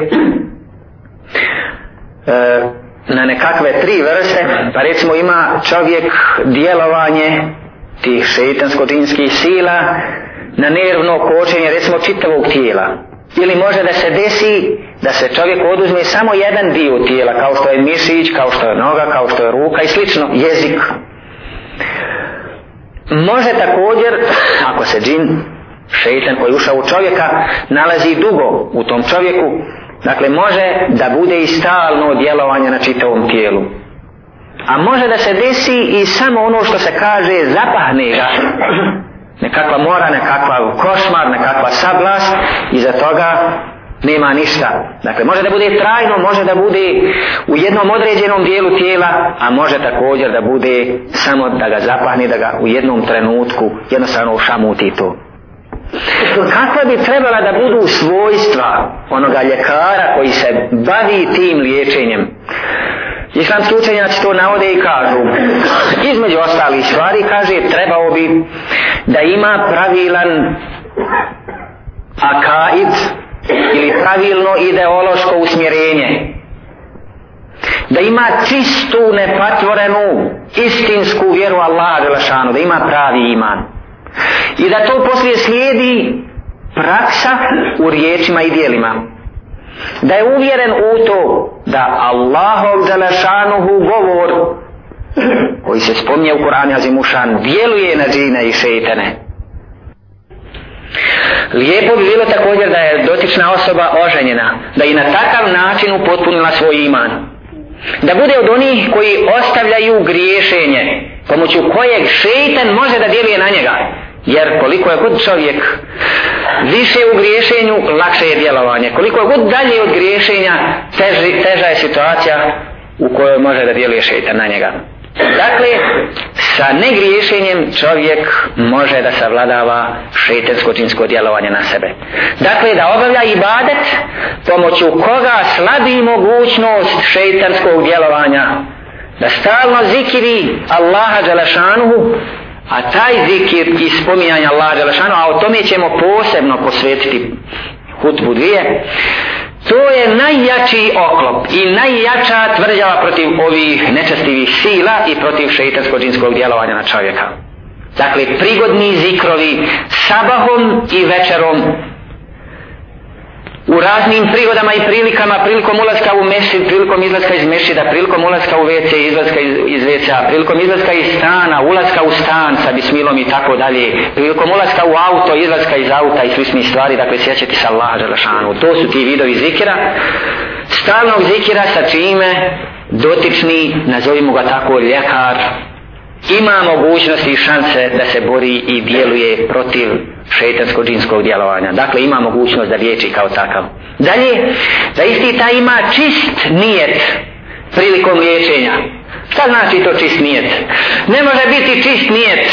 e, na nekakve tri vrste, pa recimo ima čovjek djelovanje tih šeitansko-dinskih sila na nervno kočenje recimo čitavog tijela. Ili može da se desi da se čovjek oduzme samo jedan dio tijela, kao što je mišić, kao što je noga, kao što je ruka i slično, jezik. Može također, ako se džin, šeitan koji ušao u čovjeka, nalazi dugo u tom čovjeku, Dakle, može da bude i stalno djelovanje na čitavom tijelu. A može da se desi i samo ono što se kaže zapahne ga. Nekakva mora, nekakva košmar, nekakva sablast i za toga nema ništa. Dakle, može da bude trajno, može da bude u jednom određenom dijelu tijela, a može također da bude samo da ga zapahne, da ga u jednom trenutku jednostavno ušamuti to kakva bi trebala da budu svojstva onoga ljekara koji se bavi tim liječenjem? Islamski učenjaci to navode i kažu. Između ostalih stvari kaže trebao bi da ima pravilan akaid ili pravilno ideološko usmjerenje. Da ima čistu nepatvorenu istinsku vjeru Allaha da ima pravi iman i da to poslije slijedi praksa u riječima i dijelima. Da je uvjeren u to da Allahov zalašanuhu govor koji se spomnje u Kur'anu Azimušan djeluje na džine i šeitane. Lijepo bi bilo također da je dotična osoba oženjena da i na takav način upotpunila svoj iman. Da bude od onih koji ostavljaju griješenje pomoću kojeg šeitan može da djeluje na njega Jer koliko je god čovjek više u griješenju, lakše je djelovanje. Koliko je god dalje od griješenja, teži, teža je situacija u kojoj može da djeluje šeitan na njega. Dakle, sa negriješenjem čovjek može da savladava šetensko džinsko djelovanje na sebe. Dakle, da obavlja ibadet pomoću koga slabi mogućnost šetanskog djelovanja. Da stalno zikiri Allaha Đalašanuhu a taj zikir i spominjanje Allaha Đelešanuhu, a o tome ćemo posebno posvetiti hutbu dvije, To je najjači oklop i najjača tvrđava protiv ovih nečestivih sila i protiv šeitansko-džinskog djelovanja na čovjeka. Dakle, prigodni zikrovi sabahom i večerom u raznim prigodama i prilikama, prilikom ulaska u mešid, prilikom izlaska iz mešida, prilikom ulaska u WC, izlaska iz, iz WC, prilikom izlaska iz stana, ulaska u stan sa bismilom i tako dalje, prilikom ulaska u auto, izlaska iz auta i sličnih stvari, dakle sjećati se Allaha Đelešanu. To su ti vidovi zikira, stalnog zikira sa čime dotični, nazovimo ga tako, ljekar, ima mogućnosti i šanse da se bori i djeluje protiv šeitanskog džinskog djelovanja. Dakle, ima mogućnost da liječi kao takav. Dalje, da isti ta ima čist nijet prilikom liječenja. Šta znači to čist nijet? Ne može biti čist nijet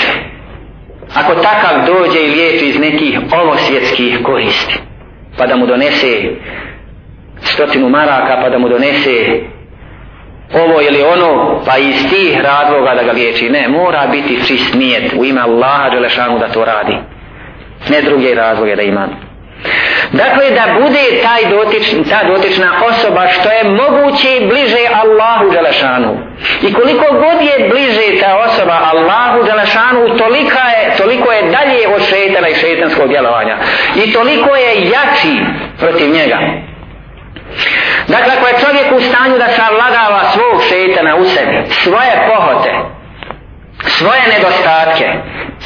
ako takav dođe i liječi iz nekih ovosvjetskih koristi. Pa da mu donese stotinu maraka, pa da mu donese ovo ili ono, pa iz tih razloga da ga liječi. Ne, mora biti čist nijet u ime Allaha Đelešanu da to radi. Ne druge razloge da ima. Dakle, da bude taj dotič, ta dotična osoba što je moguće bliže Allahu Đelešanu. I koliko god je bliže ta osoba Allahu Đelešanu, tolika je, toliko je dalje od šetana i šetanskog djelovanja. I toliko je jači protiv njega. Dakle, ako je čovjek u stanju da savladava svog šetana u sebi, svoje pohote, svoje nedostatke,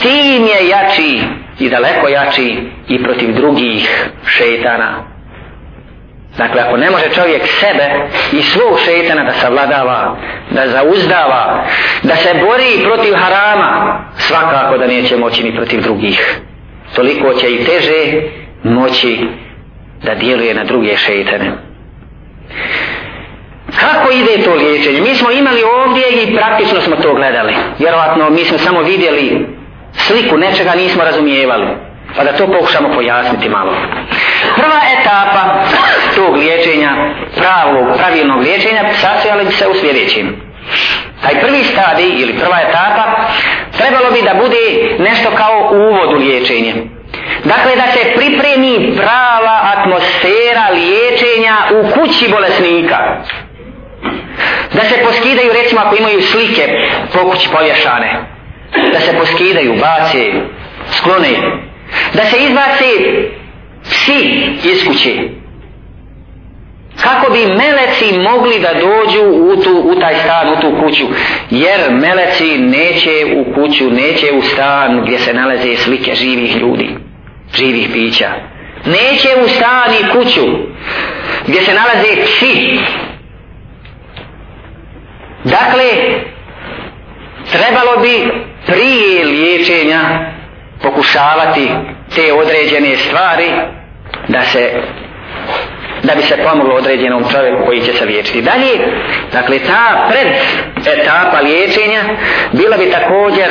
tim je jači i daleko jači i protiv drugih šeitana. Dakle, ako ne može čovjek sebe i svog šeitana da savladava, da zauzdava, da se bori protiv harama, svakako da neće moći ni protiv drugih. Toliko će i teže moći da djeluje na druge šeitane. Kako ide to liječenje? Mi smo imali ovdje i praktično smo to gledali. Vjerovatno mi smo samo vidjeli sliku nečega nismo razumijevali. Pa da to pokušamo pojasniti malo. Prva etapa tog liječenja, pravog, pravilnog liječenja, sastojala bi se u sljedećem. Taj prvi stadij ili prva etapa trebalo bi da bude nešto kao uvod u liječenje. Dakle, da se pripremi prava atmosfera liječenja u kući bolesnika. Da se poskidaju, recimo, ako imaju slike po kući povješane. Da se poskidaju, bace, sklone. Da se izbace psi iz kuće. Kako bi meleci mogli da dođu u, tu, u taj stan, u tu kuću. Jer meleci neće u kuću, neće u stan gdje se nalaze slike živih ljudi živih pića. Neće u stan i kuću gdje se nalaze psi. Dakle, trebalo bi prije liječenja pokušavati te određene stvari da se da bi se pomoglo određenom čovjeku koji će se liječiti. Dalje, dakle, ta pred etapa liječenja bila bi također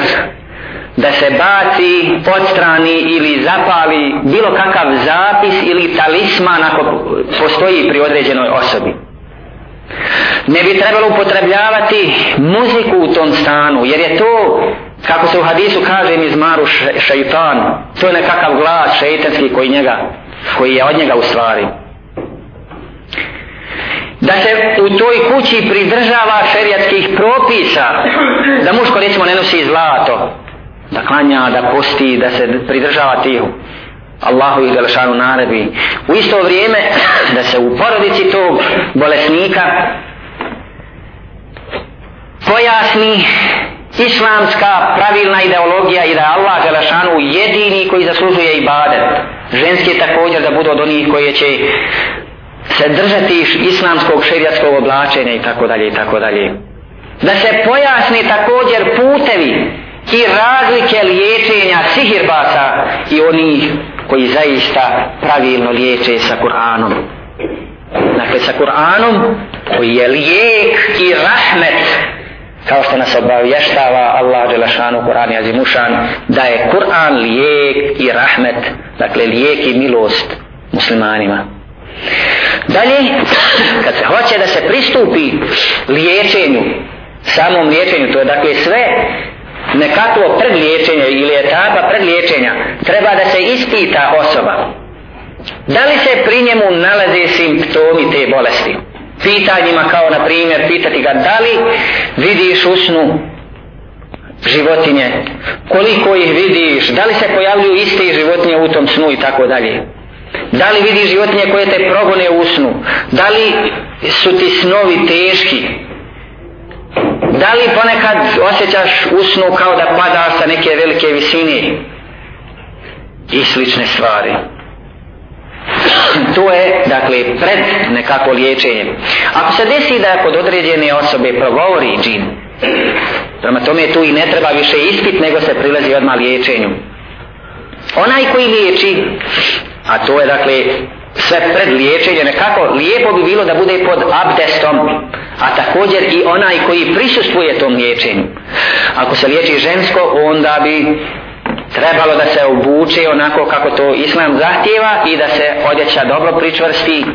da se baci, odstrani ili zapali bilo kakav zapis ili talisman ako postoji pri određenoj osobi. Ne bi trebalo upotrebljavati muziku u tom stanu, jer je to, kako se u hadisu kaže mi zmaru šeitan, to je nekakav glas šeitanski koji, njega, koji je od njega u stvari. Da se u toj kući pridržava šerijatskih propisa, da muško recimo ne nosi zlato, da klanja, da posti, da se pridržava tihu. Allahu i Galšanu naredbi. U isto vrijeme da se u porodici tog bolesnika pojasni islamska pravilna ideologija i da je Allah Galšanu jedini koji zaslužuje ibadet. Ženski također da budu od onih koji će se držati islamskog šerijatskog oblačenja i tako dalje i tako dalje. Da se pojasni također putevi i razlike liječenja sihirbasa i onih koji zaista pravilno liječe sa Kur'anom. Dakle, sa Kur'anom koji je lijek i rahmet kao što nas obavještava Allah Đelešanu Kur'an i Azimušan da je Kur'an lijek i rahmet dakle lijek i milost muslimanima. Dalje kad se hoće da se pristupi liječenju samom liječenju to je dakle sve nekakvo predliječenje ili etapa predliječenja treba da se ispita osoba. Da li se pri njemu nalaze simptomi te bolesti? Pitanjima kao na primjer pitati ga da li vidiš u snu životinje koliko ih vidiš da li se pojavljuju iste životinje u tom snu i tako dalje? Da li vidiš životinje koje te progone u snu? Da li su ti snovi teški? Da li ponekad osjećaš u snu kao da padaš sa neke velike visine? I slične stvari to je dakle pred nekako liječenjem. ako se desi da kod određene osobe progovori džin prema tome tu i ne treba više ispit nego se prilazi odmah liječenju onaj koji liječi a to je dakle sve pred liječenje nekako lijepo bi bilo da bude pod abdestom a također i onaj koji prisustvuje tom liječenju ako se liječi žensko onda bi trebalo da se obuče onako kako to islam zahtjeva i da se odjeća dobro pričvrsti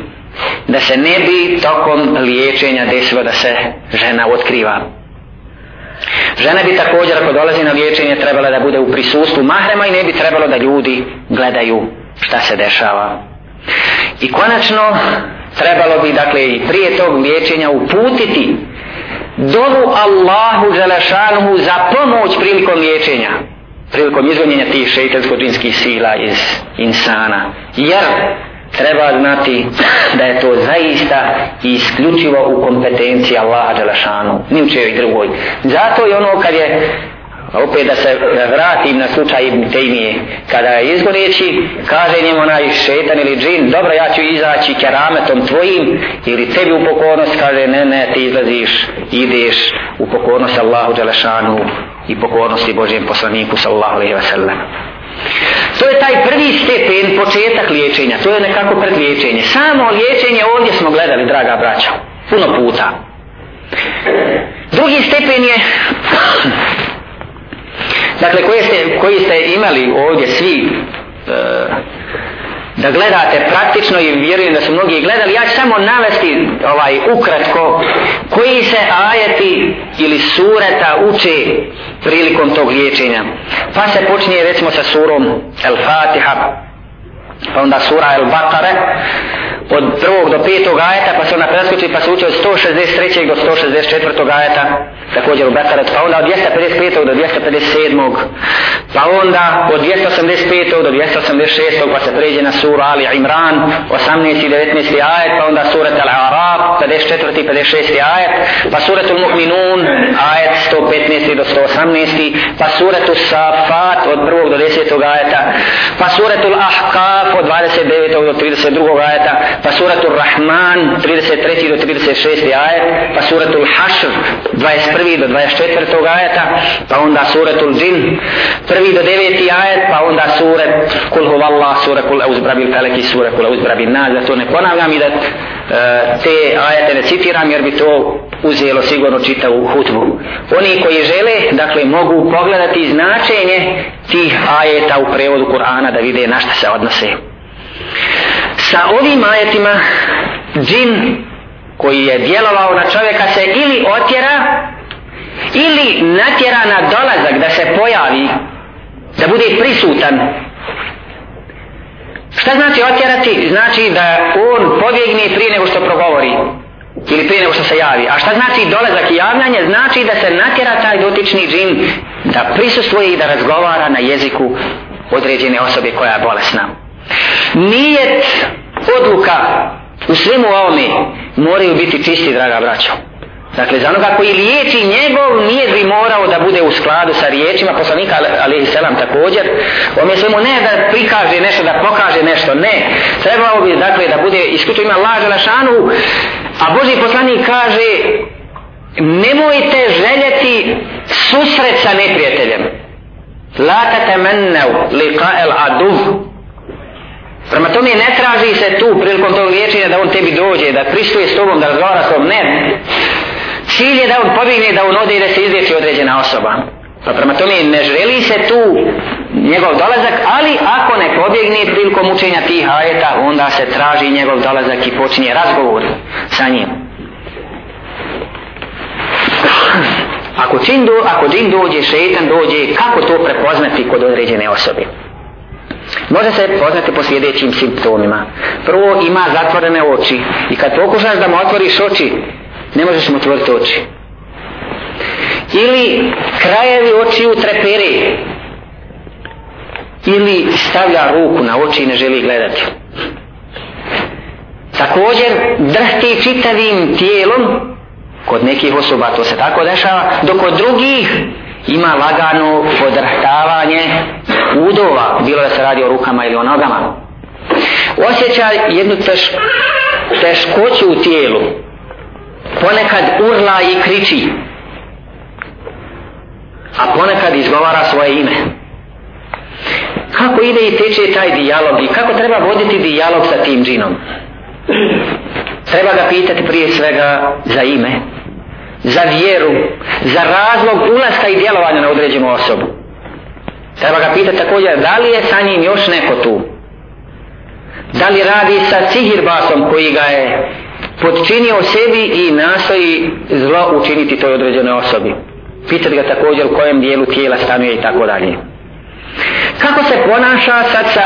da se ne bi tokom liječenja desilo da se žena otkriva. Žena bi također ako dolazi na liječenje trebala da bude u prisustvu mahrema i ne bi trebalo da ljudi gledaju šta se dešava. I konačno trebalo bi dakle i prije tog liječenja uputiti dovu Allahu Želešanuhu za pomoć prilikom liječenja prilikom izgonjenja tih šeitansko-džinskih sila iz insana. Jer treba znati da je to zaista isključivo u kompetenciji Allaha Đelešanu, ni u čejoj drugoj. Zato je ono kad je opet da se vratim na slučaj Ibn Tejmije kada je izgoneći kaže njemu onaj šetan ili džin dobro ja ću izaći kerametom tvojim ili tebi u pokornost. Kaže ne ne ti izlaziš ideš u pokornost Allahu Đelešanu i pokornosti Božjem poslaniku sallallahu alaihi wasallam. to je taj prvi stepen početak liječenja. To je nekako predliječenje. Samo liječenje ovdje smo gledali draga braća puno puta. Drugi stepen je dakle koji ste, koji ste imali ovdje svi e, da gledate praktično i vjerujem da su mnogi gledali ja ću samo navesti ovaj ukratko koji se ajeti ili sureta uče prilikom tog liječenja pa se počinje recimo sa surom El Fatiha pa onda sura El Bakare od prvog do petog ajeta pa se ona preskoči pa se uče od 163. do 164. ajeta također u Bekaret, pa onda od 255. do 257. Pa onda od 285. do 286. pa se pređe na suru Ali Imran, 18. i 19. ajet, pa onda surat Al-Arab, 54. 56. ajet, pa surat Al-Mu'minun, ajet 115. do 118. pa surat Al-Safat od 1. do 10. ajeta, pa surat Al-Ahqaf od 29. do 32. ajeta, pa surat Al-Rahman, 33. do 36. ajet, pa surat Al-Hashr, 25. 21. do 24. ajeta, pa onda suratul džin, prvi do 9. ajet, pa onda sure kul huvalla, sure kul euzbrabil feleki, sure kul euzbrabil nas, da to ne ponavljam i da e, te ajete ne citiram jer bi to uzelo sigurno čitavu hutbu. Oni koji žele, dakle, mogu pogledati značenje tih ajeta u prevodu Kur'ana da vide na šta se odnose. Sa ovim ajetima džin koji je djelovao na čovjeka se ili otjera ili natjera na dolazak da se pojavi da bude prisutan. Šta znači otjerati? Znači da on pobjegne prije nego što progovori ili prije nego što se javi. A šta znači dolazak i javljanje? Znači da se natjera taj dotični džin da prisustuje i da razgovara na jeziku određene osobe koja je bolesna. Nijet odluka u svemu ovome moraju biti čisti draga braćo. Dakle, za onoga koji liječi njegov nije bi morao da bude u skladu sa riječima poslanika, alaihi selam također. On je svemu ne da prikaže nešto, da pokaže nešto, ne. Trebao bi, dakle, da bude iskuto ima laža na šanu, a Boži poslanik kaže nemojte željeti susret sa neprijateljem. La tatamannau liqa al aduv Prema tome ne traži se tu prilikom tog liječenja da on tebi dođe, da pristuje s tobom, da razgovara s tobom, ne. Cilj je da on pobjegne, da on ode i da se izliječi određena osoba. Pa prema tome ne želi se tu njegov dolazak, ali ako ne pobjegne prilikom učenja tih ajeta, onda se traži njegov dolazak i počinje razgovor sa njim. Ako čin do, ako džin dođe, šetan dođe, kako to prepoznati kod određene osobe? Može se poznati po sljedećim simptomima. Prvo ima zatvorene oči i kad pokušaš da mu otvoriš oči, ne možeš mu otvoriti oči. Ili krajevi oči u trepere. Ili stavlja ruku na oči i ne želi gledati. Također drhti čitavim tijelom kod nekih osoba to se tako dešava dok kod drugih ima lagano podrhtavanje udova bilo da se radi o rukama ili o nogama osjeća jednu teš, teškoću u tijelu ponekad urla i kriči. A ponekad izgovara svoje ime. Kako ide i teče taj dijalog i kako treba voditi dijalog sa tim džinom? Treba ga pitati prije svega za ime za vjeru za razlog ulaska i djelovanja na određenu osobu. Treba ga pitati također da li je sa njim još neko tu? Da li radi sa sihirbasom koji ga je podčinio sebi i nastoji zlo učiniti toj određenoj osobi. Pitati ga također u kojem dijelu tijela stanuje i tako dalje. Kako se ponaša sad sa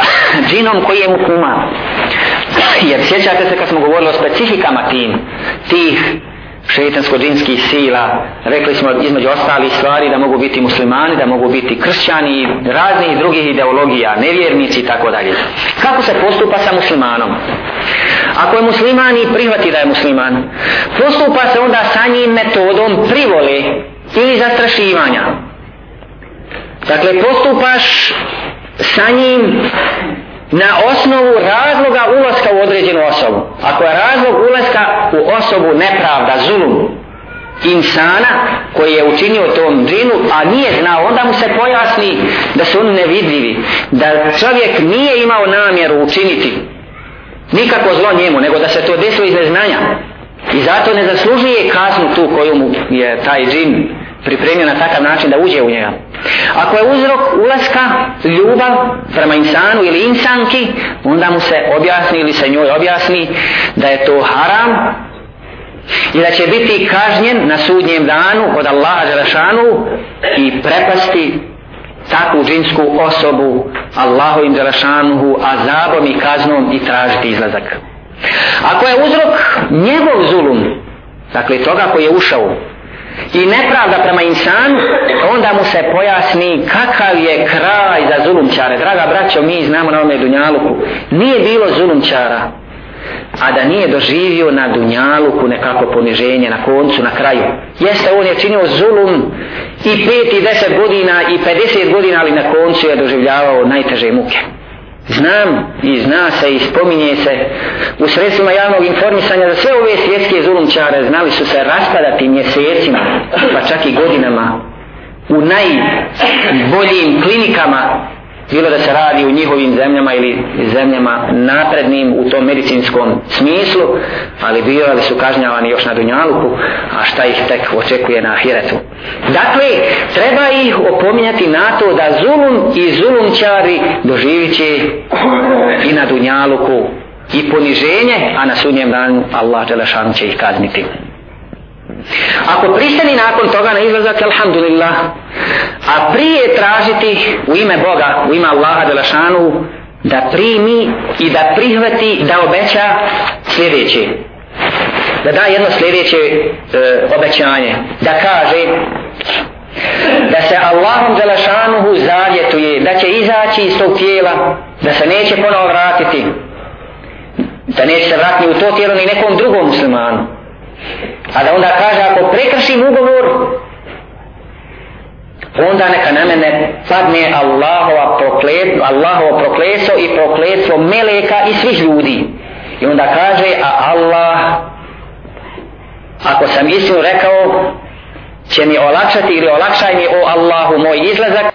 džinom koji je mu kuma jer sjećate se kad smo govorili o specifikama tim tih šeitansko-džinskih sila. Rekli smo između ostalih stvari da mogu biti muslimani, da mogu biti kršćani i raznih drugih ideologija nevjernici i tako dalje. Kako se postupa sa muslimanom? Ako je musliman i prihvati da je musliman postupa se onda sa njim metodom privole ili zastrašivanja. Dakle postupaš sa njim na osnovu razloga ulaska u određenu osobu. Ako je razlog ulaska u osobu nepravda, zulum, insana koji je učinio tom džinu, a nije znao, onda mu se pojasni da su oni nevidljivi, da čovjek nije imao namjeru učiniti nikako zlo njemu, nego da se to desilo iz neznanja. I zato ne zaslužuje kaznu tu koju mu je taj džin pripremio na takav način da uđe u njega. Ako je uzrok ulaska ljubav prema insanu ili insanki, onda mu se objasni ili se njoj objasni da je to haram i da će biti kažnjen na sudnjem danu od Allaha Đelešanu i prepasti takvu džinsku osobu Allahovim Đelešanuhu azabom i kaznom i tražiti izlazak. Ako je uzrok njegov zulum, dakle toga koji je ušao i nepravda prema insanu, onda mu se pojasni kakav je kraj za zulumčare. Draga braćo, mi znamo na ovome Dunjaluku, nije bilo zulumčara, a da nije doživio na Dunjaluku nekako poniženje na koncu, na kraju. Jeste, on je činio zulum i pet i deset godina i 50 godina, ali na koncu je doživljavao najteže muke znam i zna se i spominje se. U sredstvima javnog informisanja da sve ove svjetske zulumčare znali su se raspadati mjesecima pa čak i godinama u najboljim klinikama bilo da se radi u njihovim zemljama ili zemljama naprednim u tom medicinskom smislu, ali bivali su kažnjavani još na Dunjaluku, a šta ih tek očekuje na Ahiretu. Dakle, treba ih opominjati na to da zulum i zulumčari doživit će i na Dunjaluku i poniženje, a na sunnjem danu Allah Đelešanu će ih kazniti. Ako pristani nakon toga na izlazak, alhamdulillah, a prije tražiti u ime Boga, u ime Allaha Đelešanu, da primi i da prihvati, da obeća sljedeće. Da da jedno sljedeće e, obećanje. Da kaže da se Allahom Đelešanuhu zavjetuje, da će izaći iz tog tijela, da se neće ponovo vratiti, da neće se vratiti u to tijelo ni nekom drugom muslimanu A da onda kaže ako prekršim ugovor onda neka na mene padne Allahova proklet, Allahovo prokleso i prokletstvo meleka i svih ljudi. I onda kaže a Allah ako sam istinu rekao će mi olakšati ili olakšaj mi o Allahu moj izlazak